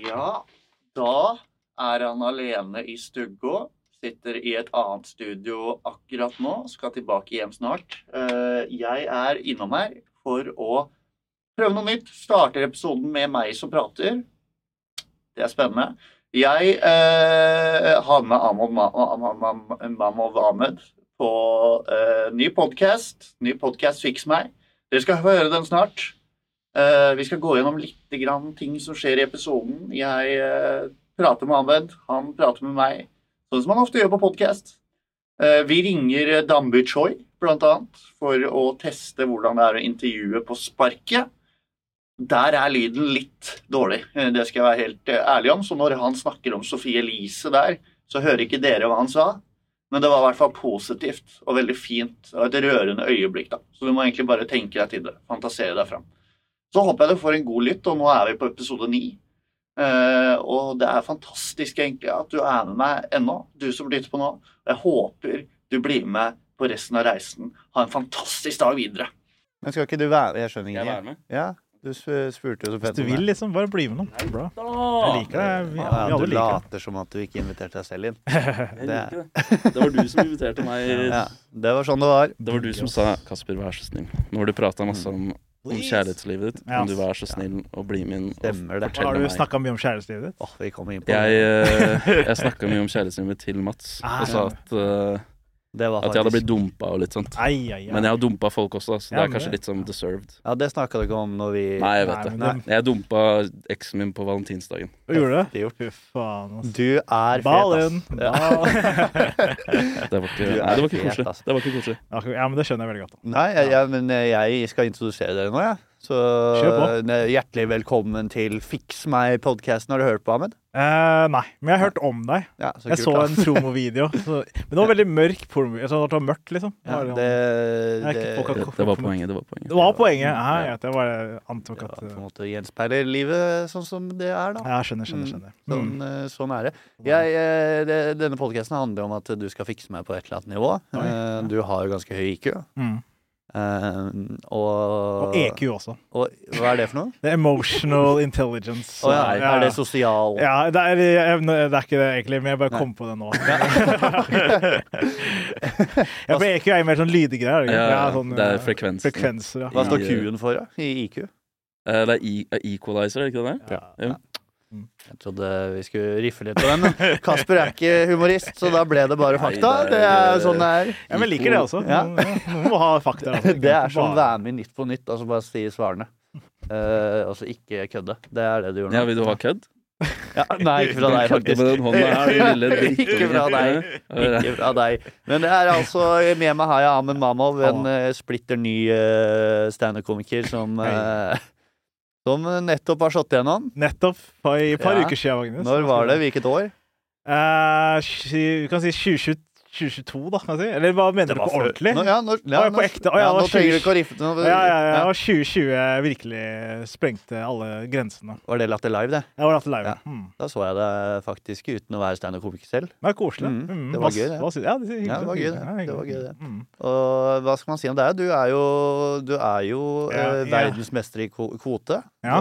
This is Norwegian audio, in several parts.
Ja, da er han alene i stugga. Sitter i et annet studio akkurat nå. Skal tilbake hjem snart. Eh, Jeg er innom her for å prøve noe nytt. Starter episoden med meg som prater. Det er spennende. Jeg eh, har med Ahmad Ma- Ma- Ma- Mahmoud Ahmed på eh, ny podkast. Ny podkast Fiks meg. Dere skal høre den snart. Eh, vi skal gå gjennom litt ting som skjer i episoden. Jeg eh, prater med Ahmed, han prater med meg. Sånn som han ofte gjør på podkast. vi ringer Damby Choi, blant annet, for å teste hvordan det er å intervjue på sparket. Der er lyden litt dårlig, eh, det skal jeg være helt eh, ærlig om. Så når han snakker om Sofie Elise der, så hører ikke dere hva han sa. Men det var i hvert fall positivt og veldig fint og et rørende øyeblikk. da. Så du må egentlig bare tenke deg til det. Fantasere deg fram. Så håper jeg du får en god lytt, og nå er vi på episode ni. Uh, og det er fantastisk egentlig at du er med meg ennå, du som lytter på nå. Jeg håper du blir med på resten av reisen. Ha en fantastisk dag videre. Men skal ikke du være Jeg skjønner ikke. jeg være ingenting. med? Ja, du spurte jo så Hvis fett du vil, liksom, bare bli med nå. Det er Bra. Jeg liker det. Vi, Ja, du liker later som at du ikke inviterte deg selv inn. Det- det. Det var du som inviterte meg. Ja, det var sånn det var. Det var du som sa 'Kasper, vær så snill'. Nå har du prata masse om, om kjærlighetslivet ditt. Ja. Kan du være så snill og bli min og fortelle Har du meg snakka mye om kjærlighetslivet ditt? Åh, vi kommer inn på Jeg, det. eh, jeg snakka mye om kjærlighetslivet mitt til Mats Ah, og sa ja. at, var at jeg hadde blitt dumpa og litt sånt. Ai, ai, ai. Men jeg har dumpa folk også, så det er kanskje det- litt sånn deserved. Ja, det snakka du ikke om når vi Nei, jeg vet Nei, det. Nei. Jeg dumpa eksen min på valentinsdagen. Gjorde du det? Det gjort. Fy faen, ass. Du er fet, ass. Ja. Det var ikke, nei, det var ikke koselig. Det var ikke koselig. Ja, men det skjønner jeg veldig godt. Nei, jeg, jeg, men jeg skal introdusere dere nå, jeg. Så Kjør ne- hjertelig velkommen til Fiks meg-podkasten. Har du hørt på, Ahmed? Eh, nei, men jeg har hørt om deg. Ja, så Jeg kult, så da. en promovideo. så- Men det var veldig mørk. Jeg det var mørkt, liksom. Ja, Var det, det, ikke det, Det, det var poenget. Det var poenget. det var poenget. Ja, Ja. jeg, vet, jeg antok det at var på en eh, måte gjenspeiler livet sånn som det er, da. Ja, skjønner, skjønner. Mm. skjønner. Sånn, Mm. Sånn, sånn er det. Jeg, eh, det denne podkasten handler om at du skal fikse meg på et eller annet nivå. Oi, Eh, ja. Du har jo ganske høy IQ. Mm. Eh, og, Og EQ også. Og hva er det for noe? Det er emotional intelligence. Oh, ja, Ja, er det sosial Ja, det er, det er ikke det egentlig, men jeg bare Nei. kom på det nå. ja, for EQ er jo mer sånn lydgreier. Ja, ja, sånn, det er frekvenser. frekvenser. Ja. Hva står Q-en for, da? I IQ? Uh, Det er e er equalizer, er det ikke det? Ja. Jo. Jeg trodde vi skulle riffe litt på den. men Kasper er ikke humorist, så da ble det bare fakta. det er- sånn det er. Ja, men liker det også. Ja. Må ha fakta. Altså. Det er som være med i Nytt på nytt, altså bare si svarene. Uh, altså ikke kødde. Det er det du gjør nå. Ja, vil du ha kødd? Ja, nei, ikke fra deg, faktisk. med den hånda her, lille Ikke fra deg. Ikke fra deg. Men det er altså med meg har jeg Amen Mamov, en uh, splitter ny uh, standup-komiker som uh, som nettopp har slått igjennom. Nettopp. I et par Ja. uker siden, Magnus. Når var det? Hvilket år? Uh, vi kan si 2020 2022, da. kan jeg si. Eller hva mener du på ordentlig? Nå, ja, nå, ja, ja, på ekte. Å, ja, ja, nå 20... trenger du ikke å riffe noe. Ja, ja, ja. Ja. Og 2020 virkelig sprengte alle grensene. Var det Latter Live, det? Ja, var latter live. Ja. Mm. Da så jeg det faktisk uten å være standup-komiker selv. Det var koselig. Mm, Mm, det var gøy, det. hva Ja, det. Ja, det var gøy, det. Det var gøy, det. Mm. Og hva skal man si om det? Du er jo, du er jo Ja, eh, ja. verdensmester i kvote. Ja.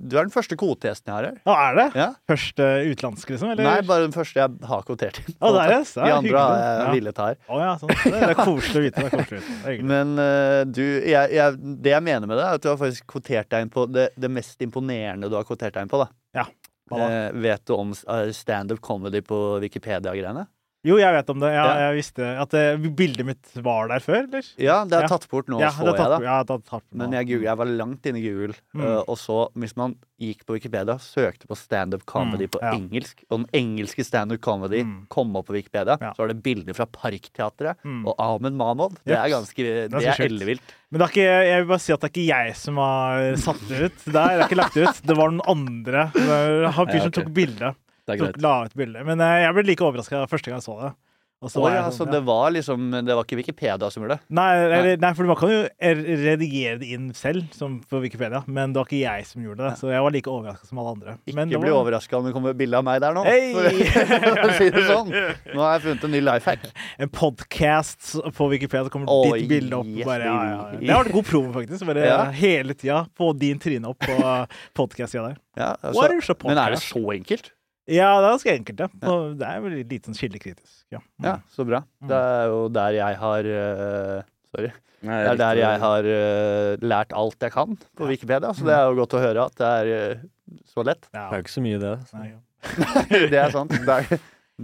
Du er den første kvotegjesten jeg har her. Ja, er det? Ja. Første utenlandske, liksom? Eller? Nei, bare den første jeg har kvotert inn. Det er det? Så De andre har hyggelig. Jeg Ja. villet her. Oh, ja, sånn. Det er koselig å vite. Det er koselig å vite. Det er. Men uh, du, jeg, jeg, det jeg mener med det, er at du har faktisk kvotert deg inn på det, det mest imponerende du har kvotert deg inn på. da. Ja. Eh, vet du om uh, standup comedy på Wikipedia-greiene? Jo, jeg vet om det. Ja, Ja. Jeg visste at det, bildet mitt var der før, eller? Ja, det er Ja. tatt bort nå, ja, så jeg da. det. Ja, det. Men jeg, jeg var langt inne i Google, Mm. eh, og så, hvis man gikk på Wikipedia, søkte på standup comedy Mm, på engelsk, og den engelske standup comedy Mm. kom opp på Wikipedia, så var det bilder fra Parkteatret Mm. og Ahmed Mahmoud. Det er ganske Det er ellevilt. Men det ikke, jeg vil bare si at det er ikke jeg som har satt det ut. Det er ikke lagt ut. Det var noen andre. Det var Han fyr som ok. tok bilde. Det er greit. la ut bilde. Men eh, jeg ble like overraska første gang jeg så det. Og så oh, var jeg ja, sånn, så ja. det var liksom Det var ikke Wikipedia som gjorde det? Nei, nei. nei, for man kan jo er- redigere det inn selv, som på Wikipedia, men det var ikke jeg som gjorde det. Så jeg var like overraska som alle andre. Men Ikke det bli var- overraska om det kommer bilde av meg der nå. Hey! For å si det sånn. Nå har jeg funnet en ny life hack. En podcast på Wikipedia, så kommer oh, ditt bilde opp. yes, Bare, ja, ja. ja. Det har vært god promo, faktisk. Bare Ja. hele tida få din tryne opp på podcast-sida der. Ja, altså, podcast? men er det så enkelt? Ja, det er ganske enkelt, ja. Og det er vel litt sånn kildekritisk. Ja. Ja, så bra. Mm. Det er jo der jeg har uh, Sorry. Nei, Det er der jeg har uh, lært alt jeg kan på Wikipedia, så det er jo godt å høre at det er uh, så lett. Ja. Det er jo ikke så mye, det. Nei, ja. det er sant. Der,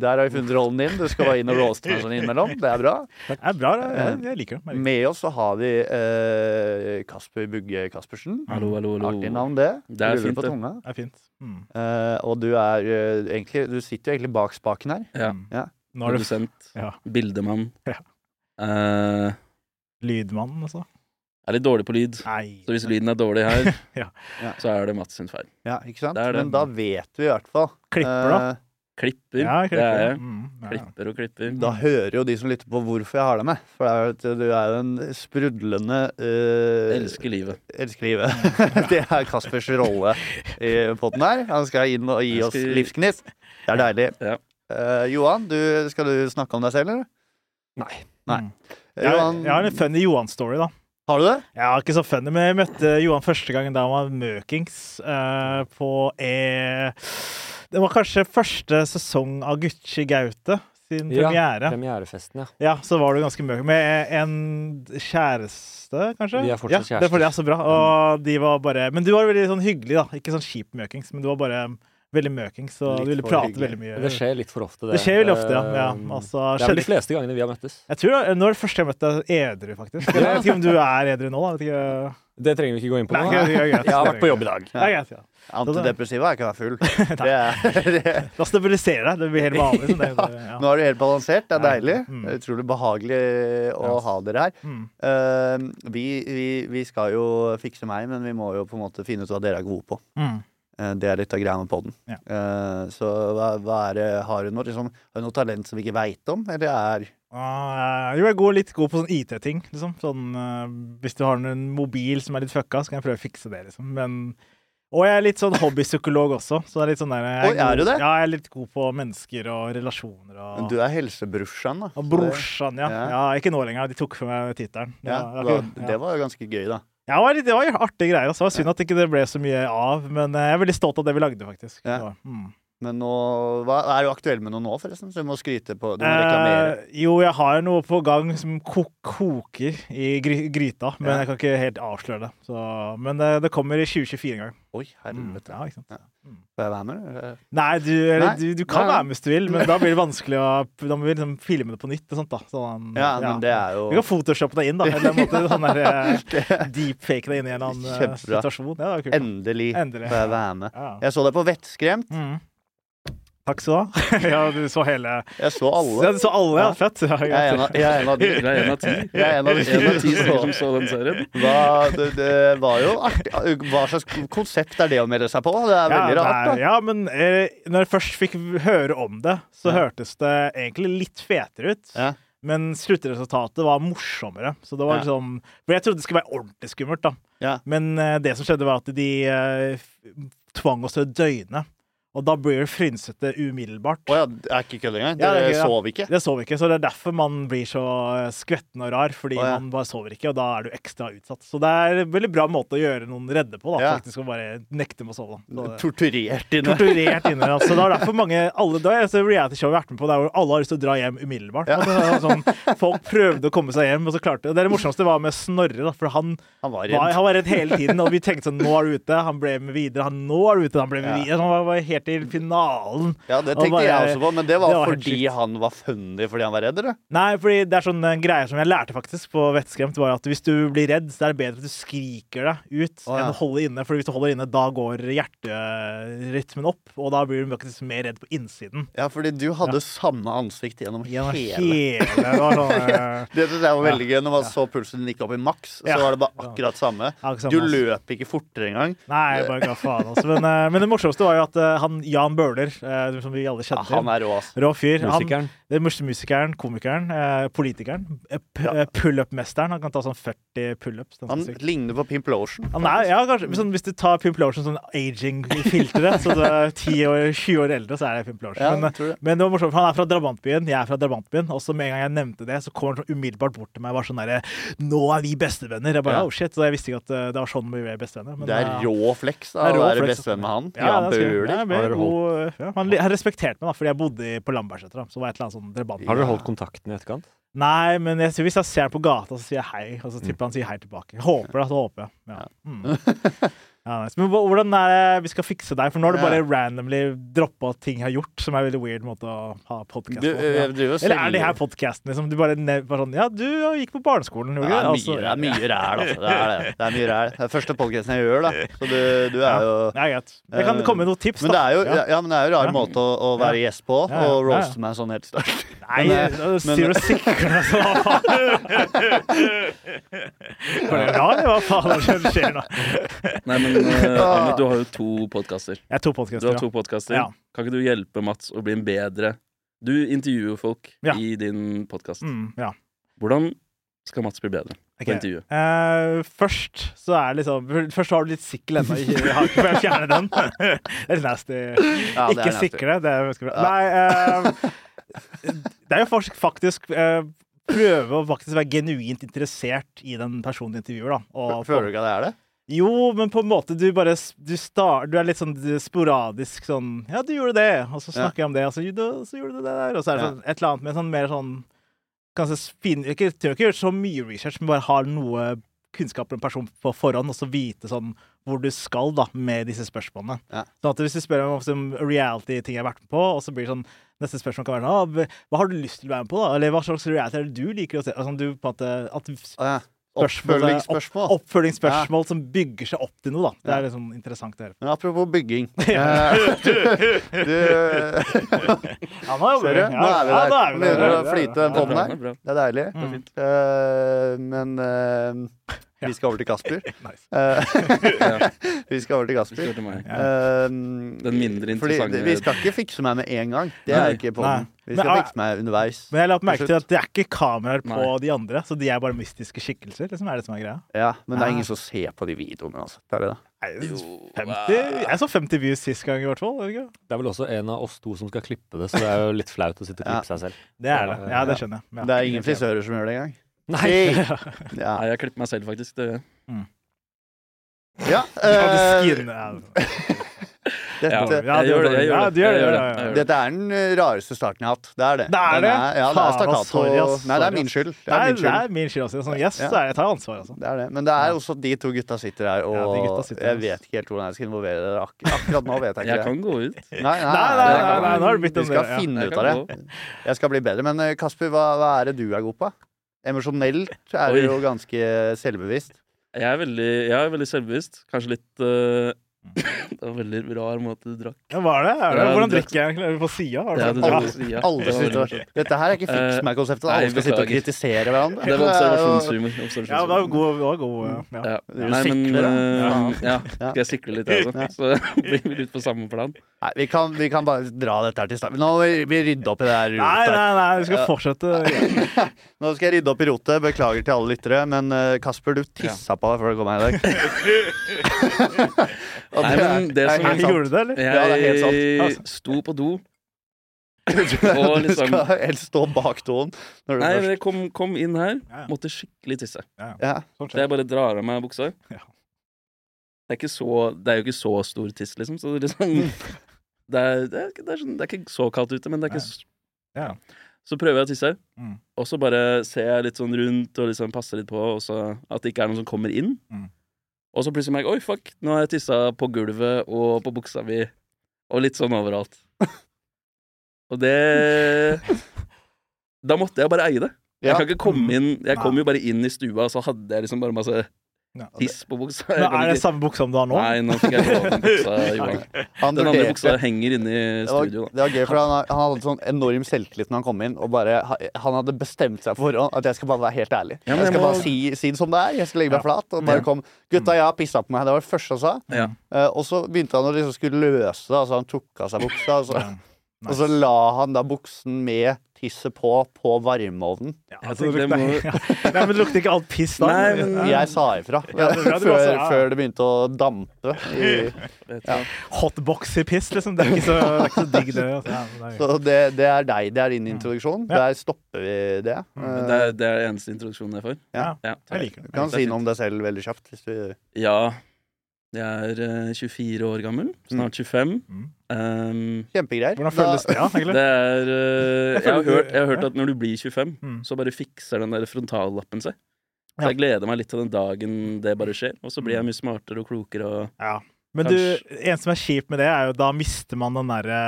der har vi funnet rollen din. Du skal være inn og roaste meg sånn innimellom. Det er bra. Det er bra. det. Jeg, jeg liker det. Med oss så har vi eh, Kasper Bugge Kaspersen. Hallo, hallo, hallo. Artig navn, det. Det er Ruller fint, på det. tunga. Det er fint. Mm. Eh, og du er eh, egentlig Du sitter jo egentlig bak spaken her. Ja. Mm. Ja. Nå er du Produsent. Ja. Bildemann. Ja. Eh, lydmannen, altså. er litt dårlig på lyd. Nei. Så hvis lyden er dårlig her, Ja. Ja. så er det Mats sin feil. Ja, ikke sant? Det er det. Men da vet vi i hvert fall. Klipper, da. Eh, Klipper. Ja, det er jeg. Mm, ja. Klipper og klipper. Da hører jo de som lytter på hvorfor jeg har deg med. For det er jo du er jo en sprudlende uh, Elsker livet. Elsker livet. det er Kaspers rolle i potten her. Han skal inn og gi oss livsgnist. Det er deilig. Ja. Uh, Johan, du, skal du snakke om deg selv, eller? Nei. Nei. Mm. Jeg, Johan, jeg har en funny Johan-story, da. har du det? Jeg har ikke så funny, men jeg møtte Johan første gangen da han var møkings uh, på e... Det var kanskje første sesong av Gucci Gaute sin Ja, premiere. Premierefesten, ja. Ja, så var du ganske mørk. Med en kjæreste, kanskje? Vi er fortsatt ja, Det er kjærester. det er så bra. Og de var bare Men du var veldig sånn hyggelig, da. Ikke sånn kjip møkings, men du var bare veldig møkings, og du ville prate hyggelig. veldig mye. Det skjer litt for ofte, det. Det skjer veldig ofte, ja. ja. Um, Altså, det er vel de fleste gangene vi har møttes. Jeg tror det, Nå er det første jeg møtte deg edru, faktisk. Jeg vet ikke om du er edru nå, da. Jeg Vet ikke. Det trenger vi ikke gå inn på nå. det er greit. Jeg har vært på jobb i dag. Det er greit, ja. Antidepressiva er ikke å være full. Det er, det, Da stabiliserer deg. Det blir helt vanlig. Det, ja. nå er du helt balansert. Det er deilig. mm. Er Utrolig behagelig å yes. ha dere her. Mm. Uh, vi, vi, vi skal jo fikse meg, men vi må jo på en måte finne ut hva dere er gode på. Mm. Uh, det er litt av greia med poden. Ja. Uh, så hva, hva er det, har du noe, liksom, har du noe talent som vi ikke veit om, eller er Ah, jo, jeg går litt god på sånn IT-ting, liksom. Sånn, uh, hvis du har en mobil som er litt fucka, så kan jeg prøve å fikse det, liksom. Men Og jeg er litt sånn hobbypsykolog også, så det er litt sånn der jeg Oi, er du det? Ja, jeg er litt god på mennesker og relasjoner og Men Du er helsebrorsan, da. og brorsan, ja. Ja. ja. Ikke nå lenger. De tok for meg tittelen. Ja, Ja, det, var, det var jo ganske gøy, da. Ja, det var, var artige greier. Altså. Det var synd at ikke det ble så mye av, men eh, jeg er veldig stolt av det vi lagde, faktisk. Ja. Det var- Mm. Men nå hva, Er du aktuell med noe nå, forresten? Så du må skryte på Du må reklamere. Eh, jo, jeg har noe på gang som ko koker i gry gryta, men Ja. jeg kan ikke helt avsløre det. Så, men det, det kommer i 2024 en gang. Oi, Mm, helvete. ja, ikke sant? Ja. Mm. Får jeg være med? eller? Nei, du, eller, du, du kan Nei, være med hvis du vil, men da blir det vanskelig å Da må vi liksom filme det på nytt og sånt, da. Sånn, Ja, men det er jo Vi kan photoshoppe deg inn, da. Eller en måte, sånn der, eh, deepfake deg inn i en eller annen eh, Kjempebra. situasjon. Ja. Endelig Endelig. får jeg være med. Ja. Jeg så deg på Vettskremt. Mm. Takk skal du ha. ja, du så hele Jeg så Ja, alle. du så alle, ja. Ja. Fett. Ja, Jeg er en av, jeg er en av de. Du er en av ti. Jeg er en av En av ti som så. den serien. Hva, det, det var jo artig. Hva slags konsept er det å melde seg på? Det er veldig ja, rart, er- da. Ja, men eh, når jeg først fikk høre om det, så Ja. hørtes det egentlig litt fetere ut. Ja. Men sluttresultatet var morsommere. Så det var liksom For jeg trodde det skulle være ordentlig skummelt, da. Ja. Men eh, det som skjedde, var at de eh, tvang oss til å døgne. Og da blir det frynsete umiddelbart. Å ja, det er ikke kødd engang? Ja, det Dere ja. sov ikke? Det sover ikke, så det er derfor man blir så eh, skvetten og rar. Fordi oh, ja. man bare sover ikke, og da er du ekstra utsatt. Så det er en veldig bra måte å gjøre noen redde på, da. Ja. Faktisk å bare nekte med å sove. Da. Så det- Torturert inne. torturert inne. Altså, det er derfor mange alle, Det er eneste reality-show jeg har vært med på der hvor alle har lyst til å dra hjem umiddelbart. Sånn, folk prøvde å komme seg hjem, og så klarte de det. Det morsomste var med Snorre, da, for han Han var var, han var redd hele tiden. Og vi tenkte sånn Nå er du ute. Han ble med videre. Han, nå er du ute. Han ble med videre. Han var, var helt til finalen. Ja, det Og tenkte bare- jeg også på, men det var, det var fordi han var funny fordi han var redd, eller? Nei, fordi det er sånn en greie som jeg lærte faktisk på Vettskremt, var at hvis du blir redd, så er det bedre at du skriker deg ut oh, ja. enn å holde inne. For hvis du holder inne, da går hjerterytmen opp, og da blir du faktisk mer redd på innsiden. Ja, fordi du hadde samme ansikt gjennom Gjennom hele hele det sånn, eh, Det synes jeg var veldig gøy. Når man så pulsen din gikk opp i maks, så var det bare akkurat samme. ja, Du løp ikke fortere engang. Nei, bare ga faen. Altså. Men, eh, men det morsomste var jo at eh, han Jan Bøhler, eh, som vi alle Ja, kjenner. han er rå, ass. Rå fyr. Han, Musikeren. det er mus- musikeren, komikeren, eh, politikeren. eh, Ja. eh, Pull-up-mesteren. Han kan ta sånn 40 pullups. den Han syk. ligner på Pimp Lotion. Han er, ja, kanskje, sånn, Hvis du tar Pimp Lotion sånn aging-filteret, så du er 10 år, 20 år eldre, så er det Pimp Lotion. Ja, Men, eh, det. men det var morsomt, for han er fra drabantbyen, jeg er fra drabantbyen, og så med en gang jeg nevnte det, så kom han sånn umiddelbart bort til meg og var sånn derre Nå er vi bestevenner! Jeg bare Ja. oh shit, så jeg visste ikke at det var sånn vi ble bestevenner. men, Det er rå flex da, det er å være bestevenn med han. Ja, Jan er. Bøhler. Har dere god, ja, han, respekterte meg, da, fordi jeg bodde på Lambertseter. Så var et eller annet sånn drabant. Har dere holdt kontakten i etterkant? Nei, men jeg, hvis jeg ser ham på gata, så sier jeg hei, og så tipper han sier hei tilbake. Håper det, så håper jeg. Ja. Mm. Ja, nice. Men hvordan er det vi skal fikse deg? For nå har du bare randomly droppa ting jeg har gjort, som er en veldig weird måte å ha podkast på. jeg Ja. Eller er det her podkasten, liksom? Du bare, bare sånn Ja, du gikk på barneskolen, gjorde du ikke? Altså, det er mye ræl, altså. Det er det. Det er mye ræl. Det er første podkasten jeg gjør, da. Så du, du er Ja. jo Det er greit. Det kan komme noen tips, men det er jo, Ja. men det er jo rar Ja. måte å, å være gjest på, Ja, ja. og Ja, ja. roaste meg sånn helt start. Nei, Men, eh, sier du deg sånn. Hva faen? Det hva faen er det som skjer nå? Nei, men Ahmed, du har jo to podkaster. Jeg er to Du har to podcaster. Ja. Kan ikke du hjelpe Mats å bli en bedre Du intervjuer jo folk Ja. i din podkast. Mm, ja. Hvordan skal Mats bli bedre Ok. på intervjuet? Uh, først så er det liksom Først har du litt sikkel ennå. Jeg ikke fjerne den. Det er litt nasty. Ja, det er ikke sikle. Det er ganske bra. Ja. Nei uh, Det er jo faktisk, faktisk uh, Prøve å faktisk være genuint interessert i den personen du intervjuer, da. Og Føler du ikke at det er det? Jo, men på en måte du bare Du, star, du er litt sånn sporadisk sånn Ja, du gjorde det, og så snakker jeg om det, og så, «Jo, så gjorde du det der, og så er det Ja. sånn, et eller annet med sånn mer sånn Kanskje fin, ikke, trenger ikke gjøre så mye research, men bare ha noe kunnskap om en person på forhånd, og så vite sånn hvor du skal da med disse spørsmålene. Ja. Sånn at hvis du spør om sånn reality-ting jeg har vært med på, og så blir det sånn Neste spørsmål kan være sånn ah, Hva har du lyst til å være med på, da? Eller hva slags reality er det du liker å se? Altså, du måte At ja. Spørsmålet- Oppfølgingsspørsmål. oppfølgingsspørsmål som bygger seg opp til noe, da. Det er liksom interessant høre. Men apropos bygging eh, du, Ja, nå er vi der. er begynner det å flyte, den er her. det er deilig. Mm. Uh, men eh, vi skal over til Kasper. Nice. Eh, vi skal over til Kasper. skal til meg. Eh, Den mindre interessante vi skal ikke fikse meg med en gang. Det er ikke podden. Vi skal ah, fikse meg underveis. Men jeg la merke til at det er ikke kameraer på Nei. de andre, så de er bare mystiske skikkelser. liksom er det som er greia. Ja, men det er Ah. ingen som ser på de videoene. Altså. Det er det, da. 50, jeg så 50 views sist gang, i hvert fall. det ikke? Det er vel også en av oss to som skal klippe det, så det er jo litt flaut å sitte og klippe seg selv. Det er det. Ja, det skjønner jeg. Ja. Det er ingen frisører som gjør det engang. Nei! Ja. Nei, jeg klipper meg selv, faktisk. Det, du eh, skinne- ja. dette, Ja. Jeg gjør det, jeg gjør det, gjør jeg det. gjør ja, det, jeg gjør. Dette er den eh, rareste starten jeg har hatt. Det er det. Det er det? Er, ja, det er stakkato. sorry, Nei, det er min skyld. Det Det er det er min skyld også. Sånn, yes, Ja. er jeg tar ansvar, altså. Det er det. Men det er også de to gutta sitter her, og Ja, gutta sitter jeg vet ikke helt hvordan jeg skal involvere dere. Ak akkurat nå vet jeg jeg ikke det. kan gå ut. Nei, Nei, nei, Vi skal finne ut av det. Jeg skal bli bedre. Men eh, Kasper, hva, hva er det du er god på? Emosjonelt er du jo ganske selvbevisst. Jeg er veldig, jeg er veldig selvbevisst. Kanskje litt eh, Det var en veldig rar måte du drakk. Ja, var det? Er det? Ja, Hvordan drikker jeg egentlig? Er på sida? Ja, du Ja. drakk på siden. Alle Det var sitter. Dette her er ikke fiks Eh, meg-konseptet. Alle skal sitte og kritisere hverandre. Det var er observasjonshumor. Ja, det var god. Det var god ja. Ja. Du Nei, men eh, ja. Ja. Skal jeg sikle litt, jeg også? Så blir vi litt på samme plan. Nei, vi kan, vi kan bare dra dette her til start. Nå må vi, rydde opp i det her Nei, rotet. nei, nei, vi skal fortsette. Nå skal jeg rydde opp i rotet. Beklager til alle lyttere. Men eh, Kasper, du tissa på deg før du kom her i dag. Nei, men det som- sant. Gjorde du det, eller? Ja, det er helt sant. Jeg Altså. sto på do. Du Og liksom- skal helst stå bak doen. Når du Nei, men jeg kom, kom inn her, Ja, ja. måtte skikkelig tisse. ja. Sånn Så jeg bare drar av meg buksa. Ja. Det er, ikke så, det er jo ikke så stor tiss, liksom. Så det er liksom Det er, det er, det er, sånn, det er ikke så kaldt ute, men det er ikke s- Ja. Så prøver jeg å tisse, Mm. og så bare ser jeg litt sånn rundt og liksom passer litt på, og så at det ikke er noen som kommer inn. Mm. Og så plutselig merker jeg oi, fuck, nå har jeg tissa på gulvet og på buksa mi, og litt sånn overalt. og det Da måtte jeg bare eie det. Jeg kan ikke komme inn Jeg kom jo bare inn i stua, og så hadde jeg liksom bare masse Ja. Tiss på buksa. Men er det samme buksa som du har nå? Nei, nå fikk jeg låne buksa, Johan. Den andre buksa henger inne i studio. da. det var gøy, for han, han hadde sånn enorm selvtillit når han kom inn. Og bare, Han hadde bestemt seg for at jeg skal bare være helt ærlig. Jeg skal bare si, si det som det er. Jeg skal legge meg flat. Og bare Ja. kom Gutta, jeg har pissa på meg. Det var det første han sa. Ja. Eh, og så begynte han å liksom skulle løse det. Altså han tok av seg buksa, og så, Ja. og så la han da buksen med tisset på på varmeovnen. Ja, altså, det ja. Nei, men det lukter ikke alt piss da? Nei, men- Jeg sa ifra Ja, det bra du før, ja. før det begynte å dampe. I, Ja. Hotboxy-piss, liksom. Det er ikke så, det er ikke så digg, det. Altså. Det er, så det, det er deg. Det er din introduksjon. Ja. Der stopper vi det. Mm. Det er, det er eneste introduksjonen jeg får. ja, Ja, jeg liker det. Du kan si noe om deg selv veldig kjapt. Hvis du ja. Jeg er eh, 24 år gammel. Snart 25. Mm. Um, Kjempegreier. Hvordan føles det, ja, egentlig? det er uh, jeg, har hørt, jeg har hørt at når du blir 25, Mm. så bare fikser den der frontallappen seg. Så Ja. jeg gleder meg litt til den dagen det bare skjer. Og så blir jeg mye smartere og klokere og Ja. Men du, en som er kjipt med det, er jo da mister man den derre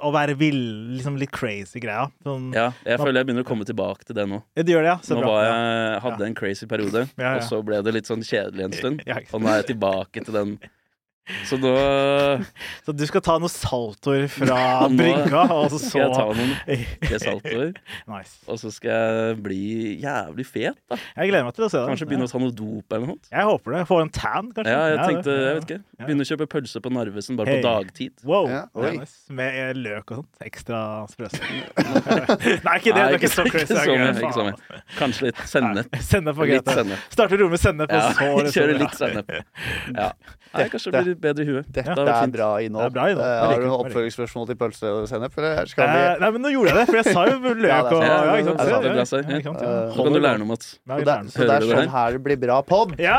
Å være vill, liksom litt crazy-greia. Sånn, Ja, jeg føler jeg begynner å komme tilbake til det nå. Ja, Du gjør det, ja? Så Nå bra. var Ja. jeg, hadde en crazy periode, Ja, ja. og så ble det litt sånn kjedelig en stund. Ja. Og nå er jeg tilbake til den. Så nå Så du skal ta noen saltoer fra Nå brygga, og så skal jeg ta noen saltoer, Nice. og så skal jeg bli jævlig fet, da. Jeg gleder meg til å se det. Kanskje begynne å ta noe dop eller noe. Jeg håper det. Få en tan, kanskje. Ja, jeg ja, tenkte, jeg vet ikke. Begynne å kjøpe pølse på Narvesen bare Hey. på dagtid. Wow. Ja, Ja, nice. Med eh, løk og sånt. Ekstra sprøst. Nei, ikke det. Nei, det er ikke så ikke- crazy. ikke så mye, ikke så mye. Kanskje litt sennep. Sennep var greit. da. Starter rommet med sennep, og så kjøre litt sennep. Ja. Nei, kanskje blir litt bedre i huet. Dette det er bra innhold. Det er bra innhold. Eh, har du noen oppfølgingsspørsmål til pølse og sennep? Eh, nei, men nå gjorde jeg det, for jeg sa jo løk og Nå ja, ikke sant? Det sant, det bra, Ja, ja, ja. Eh, kan du lære noe, Mats. Så det, er sånn her det blir bra pod? Ja!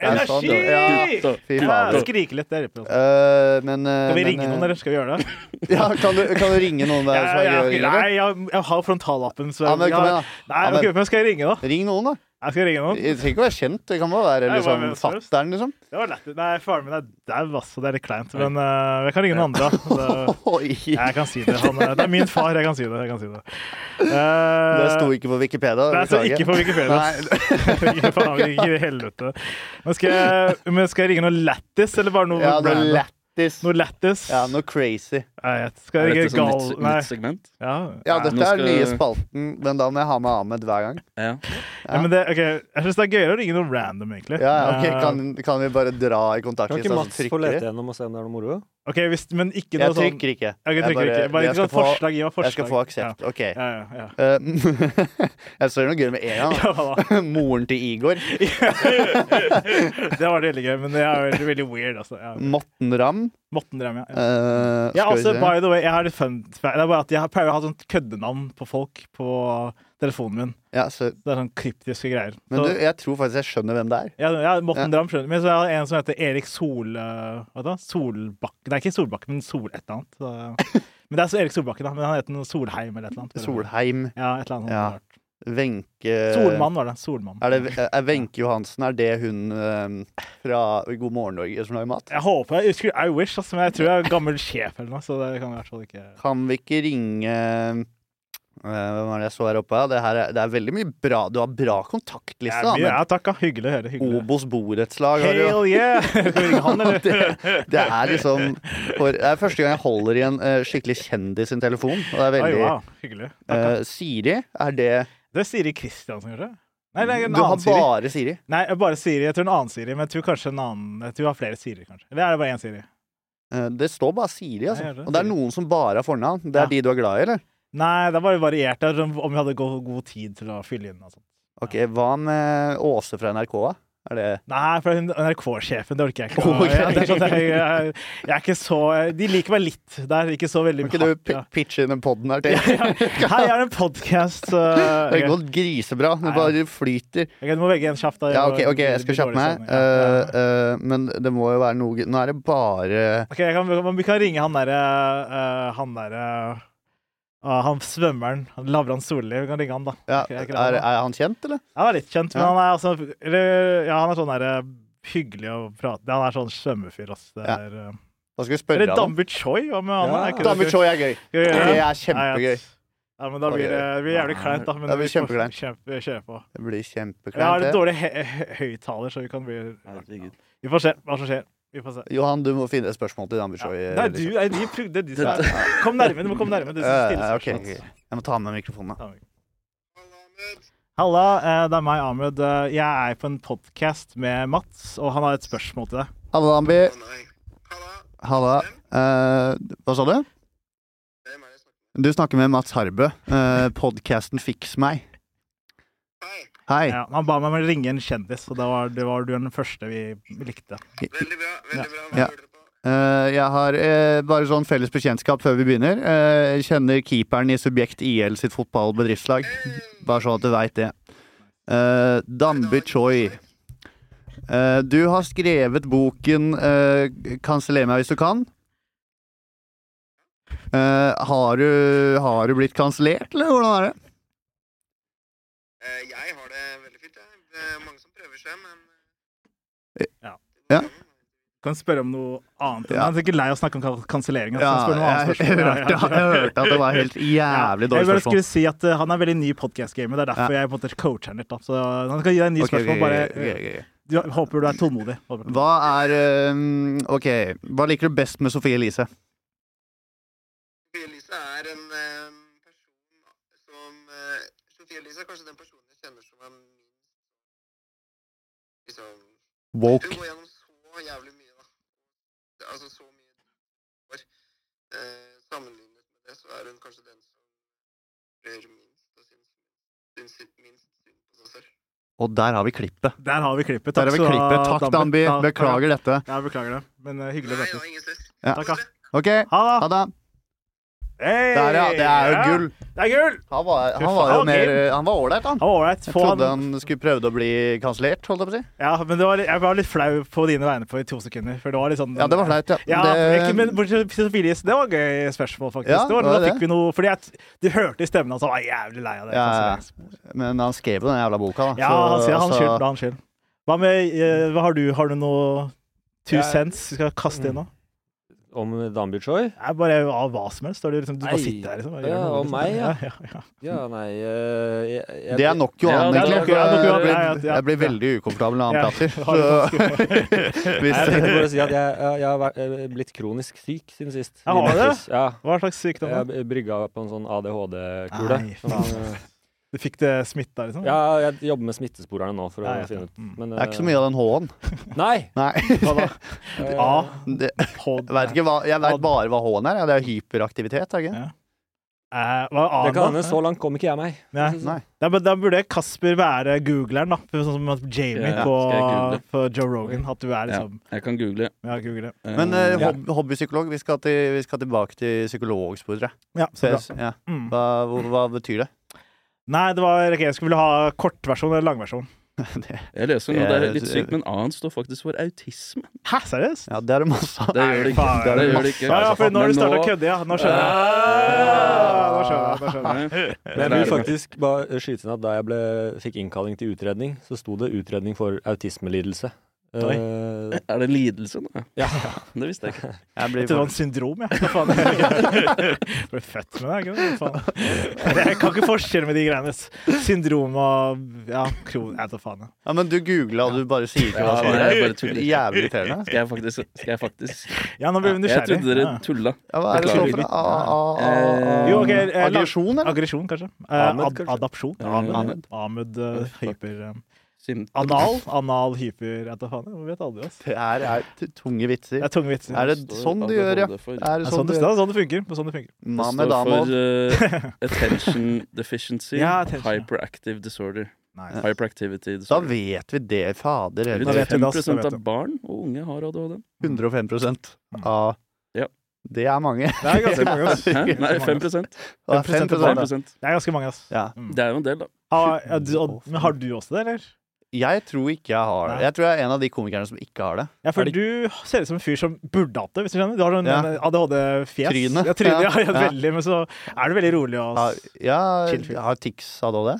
Energi! Fy skrike litt der oppe. Eh, men eh, Skal vi ringe eh, noen, eller skal vi gjøre det? Ja, kan du, kan du ringe noen der er? Nei, jeg, jeg har frontallappen, så Ja, men kom igjen, da. Nei, Ja, men- ok, hvem skal jeg ringe, da? Ring noen, da. Jeg skal ringe noen. Det trenger ikke å være kjent. Det kan bare være Nei, liksom, fatteren, liksom. Det var lett. Nei, faren min er dau, altså. det er litt kleint. Men uh, jeg kan ringe noen andre. Det, jeg kan si det. Han, er- det er min far, jeg kan si det. Jeg kan si det. Det Eh, sto ikke på Wikipedia. det sto ikke på Wikipedia. Nei. faen, ikke i helvete. Men skal, jeg, men skal jeg ringe noe lættis, eller bare noe Ja? Lættis. Noe lættis? Ja, noe crazy. Jeg vet. Skal Er jeg sånn gal... nytt, nytt segment? Ja. Ja, dette nå er den skal- nye spalten, men da må jeg ha med Ahmed hver gang. Ja. Ja, men det, okay, Jeg syns det er gøyere å ringe noe random, egentlig. Ja, ja, ok, Eh, kan, kan vi bare dra i Kan ikke Mats få lete gjennom og se om det er noe moro? Ok, hvis, Men ikke noe Jeg sånn trykker ikke. Ok, Jeg trykker bare- ikke. Bare jeg ikke sånn få- forslag. Gi meg forslag. Jeg skal få aksept. OK. Ja, ja, ja. Eh, jeg så noe gøy med en gang. Moren til Igor. det var veldig gøy, men det er veldig, veldig weird. Altså. Ja. Morten Ramm. Morten Ramm, ja. Eh, Ja, vi altså, by the way, jeg har litt fun Det er bare at jeg pleier å ha sånt køddenavn på folk på telefonen min. ja, så, Det er sånn kryptiske greier. men Så, du, jeg tror faktisk jeg skjønner hvem det er. ja, ja, Morten Ramm skjønner Men så er det en som heter Erik Sol... eh, Hva da? Solbakken Det er ikke Solbakken, men Sol et eller annet. Så, men det er så Erik Solbakken, da. Men han heter noe Solheim eller et eller annet. Solheim. Ja, et eller annet Ja. Wenche Solmann var det. Solmann. Er det er Wenche Johansen? Er det hun eh, fra God morgen Norge som lager mat? Jeg håper jeg husker I wish, altså, men jeg tror jeg er gammel sjef eller noe, så det kan i hvert fall ikke Kan vi ikke ringe Hvem var det jeg så her oppe? Det, her er, det er veldig mye bra. Du har bra kontaktliste. Ja, ja, takk. Hyggelig å høre. Hyggelig. Obos borettslag. Hell yeah! Han? Det, det er liksom for, Det er første gang jeg holder i en uh, skikkelig kjendis sin telefon. Og det er veldig Ai, wow, hyggelig. Eh, Siri, er det Det er Siri Kristiansen, kanskje? Nei, det er en Du har Siri. bare Siri. Nei, bare Siri. Jeg tror en annen Siri, men jeg tror kanskje en annen Jeg tror jeg har flere Siri, kanskje. Eller er det bare én Siri? Eh, Det står bare Siri, altså. Nei, det. Og det er noen som bare har fornavn. Det er Ja. de du er glad i, eller? Nei, det var bare variert. Er sånn om vi hadde god, tid til å fylle inn og sånt. Ok, Hva med Åse fra NRK? da? Er det Nei, for NRK-sjefen, det orker jeg ikke. Okay. Jeg, det er sånn, jeg, jeg, jeg er ikke så De liker meg litt. Det er ikke så veldig Kan ikke du ja. pitche inn den podden her til? Hei, jeg har en podkast. Det går grisebra. Det bare flyter. Du må velge en kjapt. Ja, ok, ok, jeg skal kjappe meg. Uh, ja. Eh, men det må jo være noe Nå er det bare Ok, kan, vi kan ringe han derre eh, Han derre ah, Han svømmeren. Lavran Solli. Vi kan ringe han, da. ja, er, er han kjent, eller? Er litt kjent, men Ja. han er altså Ja, han er sånn der, hyggelig å prate Han er sånn svømmefyr, ass. Det er, ja. Da skal vi spørre Eller Dambu Choi, hva med han? Ja. David Choi er gøy. Det det? er kjempegøy. Ja, men da blir det, det blir jævlig kleint, da. Men Det blir kjempekleint. Kjempe, kjempe. Det blir Jeg har kjempekleint. litt dårlig hø- hø- høyttaler, så vi kan bli. Vi får se hva som skjer. Vi får se. Johan, du må finne et spørsmål til Dan Ja. Nei, du, er de, det er de som er Kom nærme, du må komme nærme. Du som stiller Ja, ok, spørsmål. Jeg må ta med mikrofonen. da. Halla, eh, det er meg, Ahmed. Eh, Jeg er på en podkast med Mats, og han har et spørsmål til deg. Halla, Dambi. Halla. Eh, hva sa du? Du snakker med Mats Harbø. Uh, Podkasten Fiks meg. Hei. Hei. Ja, han ba meg om å ringe en kjendis, og det var, det var du den første vi likte. Veldig bra. Veldig bra. Hva Ja. på? Eh, jeg har uh, bare sånn felles bekjentskap før vi begynner. Uh, kjenner keeperen i Subjekt IL sitt fotballbedriftslag. Bare sånn at du veit det. Uh, Dambi Choi. Eh, du har skrevet boken uh, 'Kanseller meg hvis du kan'. Eh, har, du, har du blitt kansellert, eller hvordan er det? Eh, Jeg har det veldig fint. jeg. Det er som men Ja. Ja. Kan spørre om noe annet. Ja. Han er sikkert lei av å snakke om kan- kansellering. altså. Ja, jeg, jeg, hørte, jeg hørte at det var helt jævlig dårlig dårlig jeg bare spørsmål. skulle si at uh, Han er veldig ny podcast-gamet. Det er derfor jeg på en måte coacher han litt. Da. Så han skal gi deg en ny Ok, ok, spørsmål. Bare, ok, okay, ok. du, håper du er tålmodig. Håper. Hva er eh, Ok, hva liker du best med Sofie Elise? Sofie Elise er en eh, person som eh, Sofie Elise er kanskje den personen jeg kjenner som er minst liksom Woke. Hun går gjennom så jævlig mye, da. Altså så mye år. Eh, sammenlignet med det, så er hun kanskje den som rører minst og syns, syns minst synd på seg selv. Og der har vi klippet. Der har vi klippet. Takk, vi klippet. Takk, Danby, Ja, Beklager dette. Ja, beklager det. Men uh, hyggelig å møtes. ingen stress. Ja. Takk, ja. Ok, Ha ha det! Det. Hey! Der, ja. Det er jo Ja, gull. Det er gull! Han var, han var jo mer Han var ålreit, han. Han var. Jeg trodde han han skulle prøvd å bli kansellert, holdt jeg på å si. Ja, men det var, jeg var litt flau på dine vegne på i to sekunder. For det var litt sånn Ja, det var flaut, ja. Ja, det, ikke, men bortsett fra Sofielies, det var gøy spørsmål, faktisk. Ja, det var, da det. fikk vi noe Fordi jeg, du hørte i stemmen hans, han var jævlig lei av det. Ja, ja. men han skrev jo den jævla boka, da. ja så- han altså- skyld. skyld. Hva med eh, Hva har du? Har du noe two cents du skal kaste inn nå? Om Dan Butchoy? Bare av hva som helst. Du, liksom, du bare sitter her, liksom. Ja, liksom. meg, ja. ja, ja. Ja, nei eh, jeg, jeg, Det er nok Ja, Johan, er egentlig. jeg, jeg blir veldig ukomfortabel når han prater. hvis jeg tenkte bare å si at jeg, jeg, jeg har eh, blitt kronisk syk siden sist. Jeg har det? Ja. Hva slags sykdom? Jeg brygga på en sånn ADHD-kule. Nei, eh, Du fikk det smitta, liksom? Ja, jeg jobber med smittesporerne nå for å Ja, ja. finne ut. Mm. Men, Det er ikke så mye av den H-en. Nei! Nei. Hva da? eh, A, Det, vet ikke hva, jeg vet bare hva H-en er. Ja, det er hyperaktivitet, er det ikke? Ja. Eh, hva er A, Det kan hende. Så langt kom ikke jeg meg. Nei. Nei. Da, da burde Kasper være googleren, da. Sånn som Jamie Ja, på, Joe Rogan. At du er Ja, liksom jeg kan google. Ja, google. Eh, Men eh, hob hobbypsykolog, vi skal, til, vi skal tilbake til psykologsporet. Ja, så bra. Mm. hva, hva betyr det? Nei, det var okay, Jeg skulle ville ha kortversjon eller langversjon. det? Jeg leser nå, det er litt sykt, men A-en står faktisk for autisme. Hæ, seriøst? Ja, det er det masse av. Det gjør det ikke. Det Det gjør det ikke. Ja, ja, for nå har du starta å kødde, ja. Nå skjønner jeg. Ja, Nå skjønner jeg. Nå skjønner jeg. Men jeg vil faktisk bare skyte inn at da jeg ble, fikk innkalling til utredning, så sto det 'utredning for autismelidelse'. Oi. Eh, Er det lidelse nå? ja. Det visste jeg ikke. Jeg blir Jeg trodde det var en syndrom, jeg. Hva faen? Jeg ble født med det, ikke? Jeg kan ikke forskjell med de greiene. Syndrom og ja, kron... Jeg tar faen. Ja, men du googla, og du bare sier ikke hva Ja, nei, er. bare. Jævlig irriterende. Skal jeg faktisk, skal jeg faktisk Ja, nå ble vi Jeg trodde dere Ja. tulla. Ja, hva er det står for? A- a- a- Eh, Jo, ok, eh, Aggresjon, eller? Aggresjon, kanskje? Adapsjon. Ahmed, kanskje? adopsjon? Eh, Ahmed. Ahmed. Ahmed eh, hyper eh, Anal? Anal hyper Jeg vet faen. Jeg vet aldri, ass. Det er, er tunge vitser. Det er tunge vitser. Er det sånn du gjør, ja? Er Det det er sånn sånn det, det er sånn det funker. Er sånn det funker. Det står for uh, attention deficiency, Ja, attention, hyperactive disorder. Nice. Hyperactivity disorder. vet vi det, fader. Da vet vi det, ass. Da 5 vet av barn og unge har ADHD. 105 av Ja. Det er mange. Det er ganske mange, ass. Hæ? Nei, 5 Og det er 5% 5%, 5 Det er ganske mange, ass. Ja. Mm. Det er jo en del, da. Ah, ja, du, og, men har du også det, eller? Jeg tror ikke jeg har det. Jeg tror jeg er en av de komikerne som ikke har det. Ja, for du ser ut som en fyr som burde hatt det, hvis du skjønner. Du har sånn Ja. ADHD-fjes. Tryne. Ja, tryne, ja, Ja. ja, veldig. Men så er du veldig rolig og ja, Chill fyr. har Tix ADHD?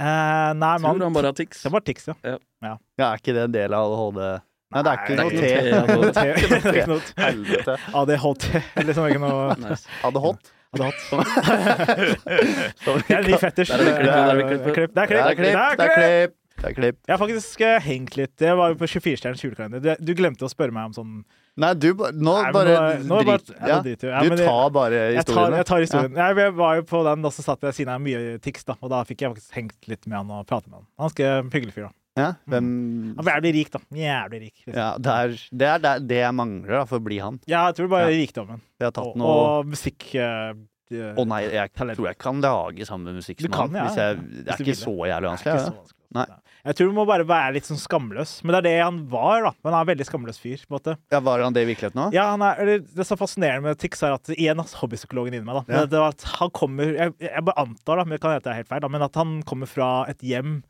eh, Nei, Tror han bare har tics. Det var tics, ja. Ja, er ikke det en del av ADHD? Nei, det er ikke noe T. Det er ikke noe Helvete. ADHD. Liksom ikke noe ADHD? ADHD? Det er en ny fetisj. Er det er klipp. Er Det er klipp. Det er klipp. Det. Jeg har faktisk eh, hengt litt. Jeg var jo på 24-stjerners julekalender. Du, du glemte å spørre meg om sånn Nei, du ba- Nå Nei, men bare nå- nå bare- drit. ja, Ja. nå driter jeg. Ja, Du det- tar bare jeg tar, historiene. jeg tar historien. Jeg, jeg var jo på den, og så satt jeg siden har mye tics, da. Og da fikk jeg faktisk hengt litt med han og pratet med han. Han er ganske hyggelig fyr, da. Ja, hvem Han blir jævlig rik, da. Jævlig rik. liksom. ja, det, er, det er det- det jeg mangler da, for å bli han. Ja, jeg tror bare rikdommen. Jeg har tatt Og, noe og musikk eh, Å eh, nei, jeg talent. tror jeg kan lage samme musikk Du som kan, han. ja, Hvis jeg, ja. det Hvis er du ikke vil så jævlig Det er ikke så vanskelig. Nei. Jeg tror du må bare være litt sånn skamløs. Men det er det han var, da. Men han er en veldig skamløs fyr. på en måte. Ja, Var han det i virkeligheten òg? Ja, han er, Det som er fascinerende med Tix, er at igjen altså, hobbypsykologen inni meg. da, Ja. det var at han kommer, jeg, jeg bare antar, da, men det kan hete jeg er helt feil, da, men at han kommer fra et hjem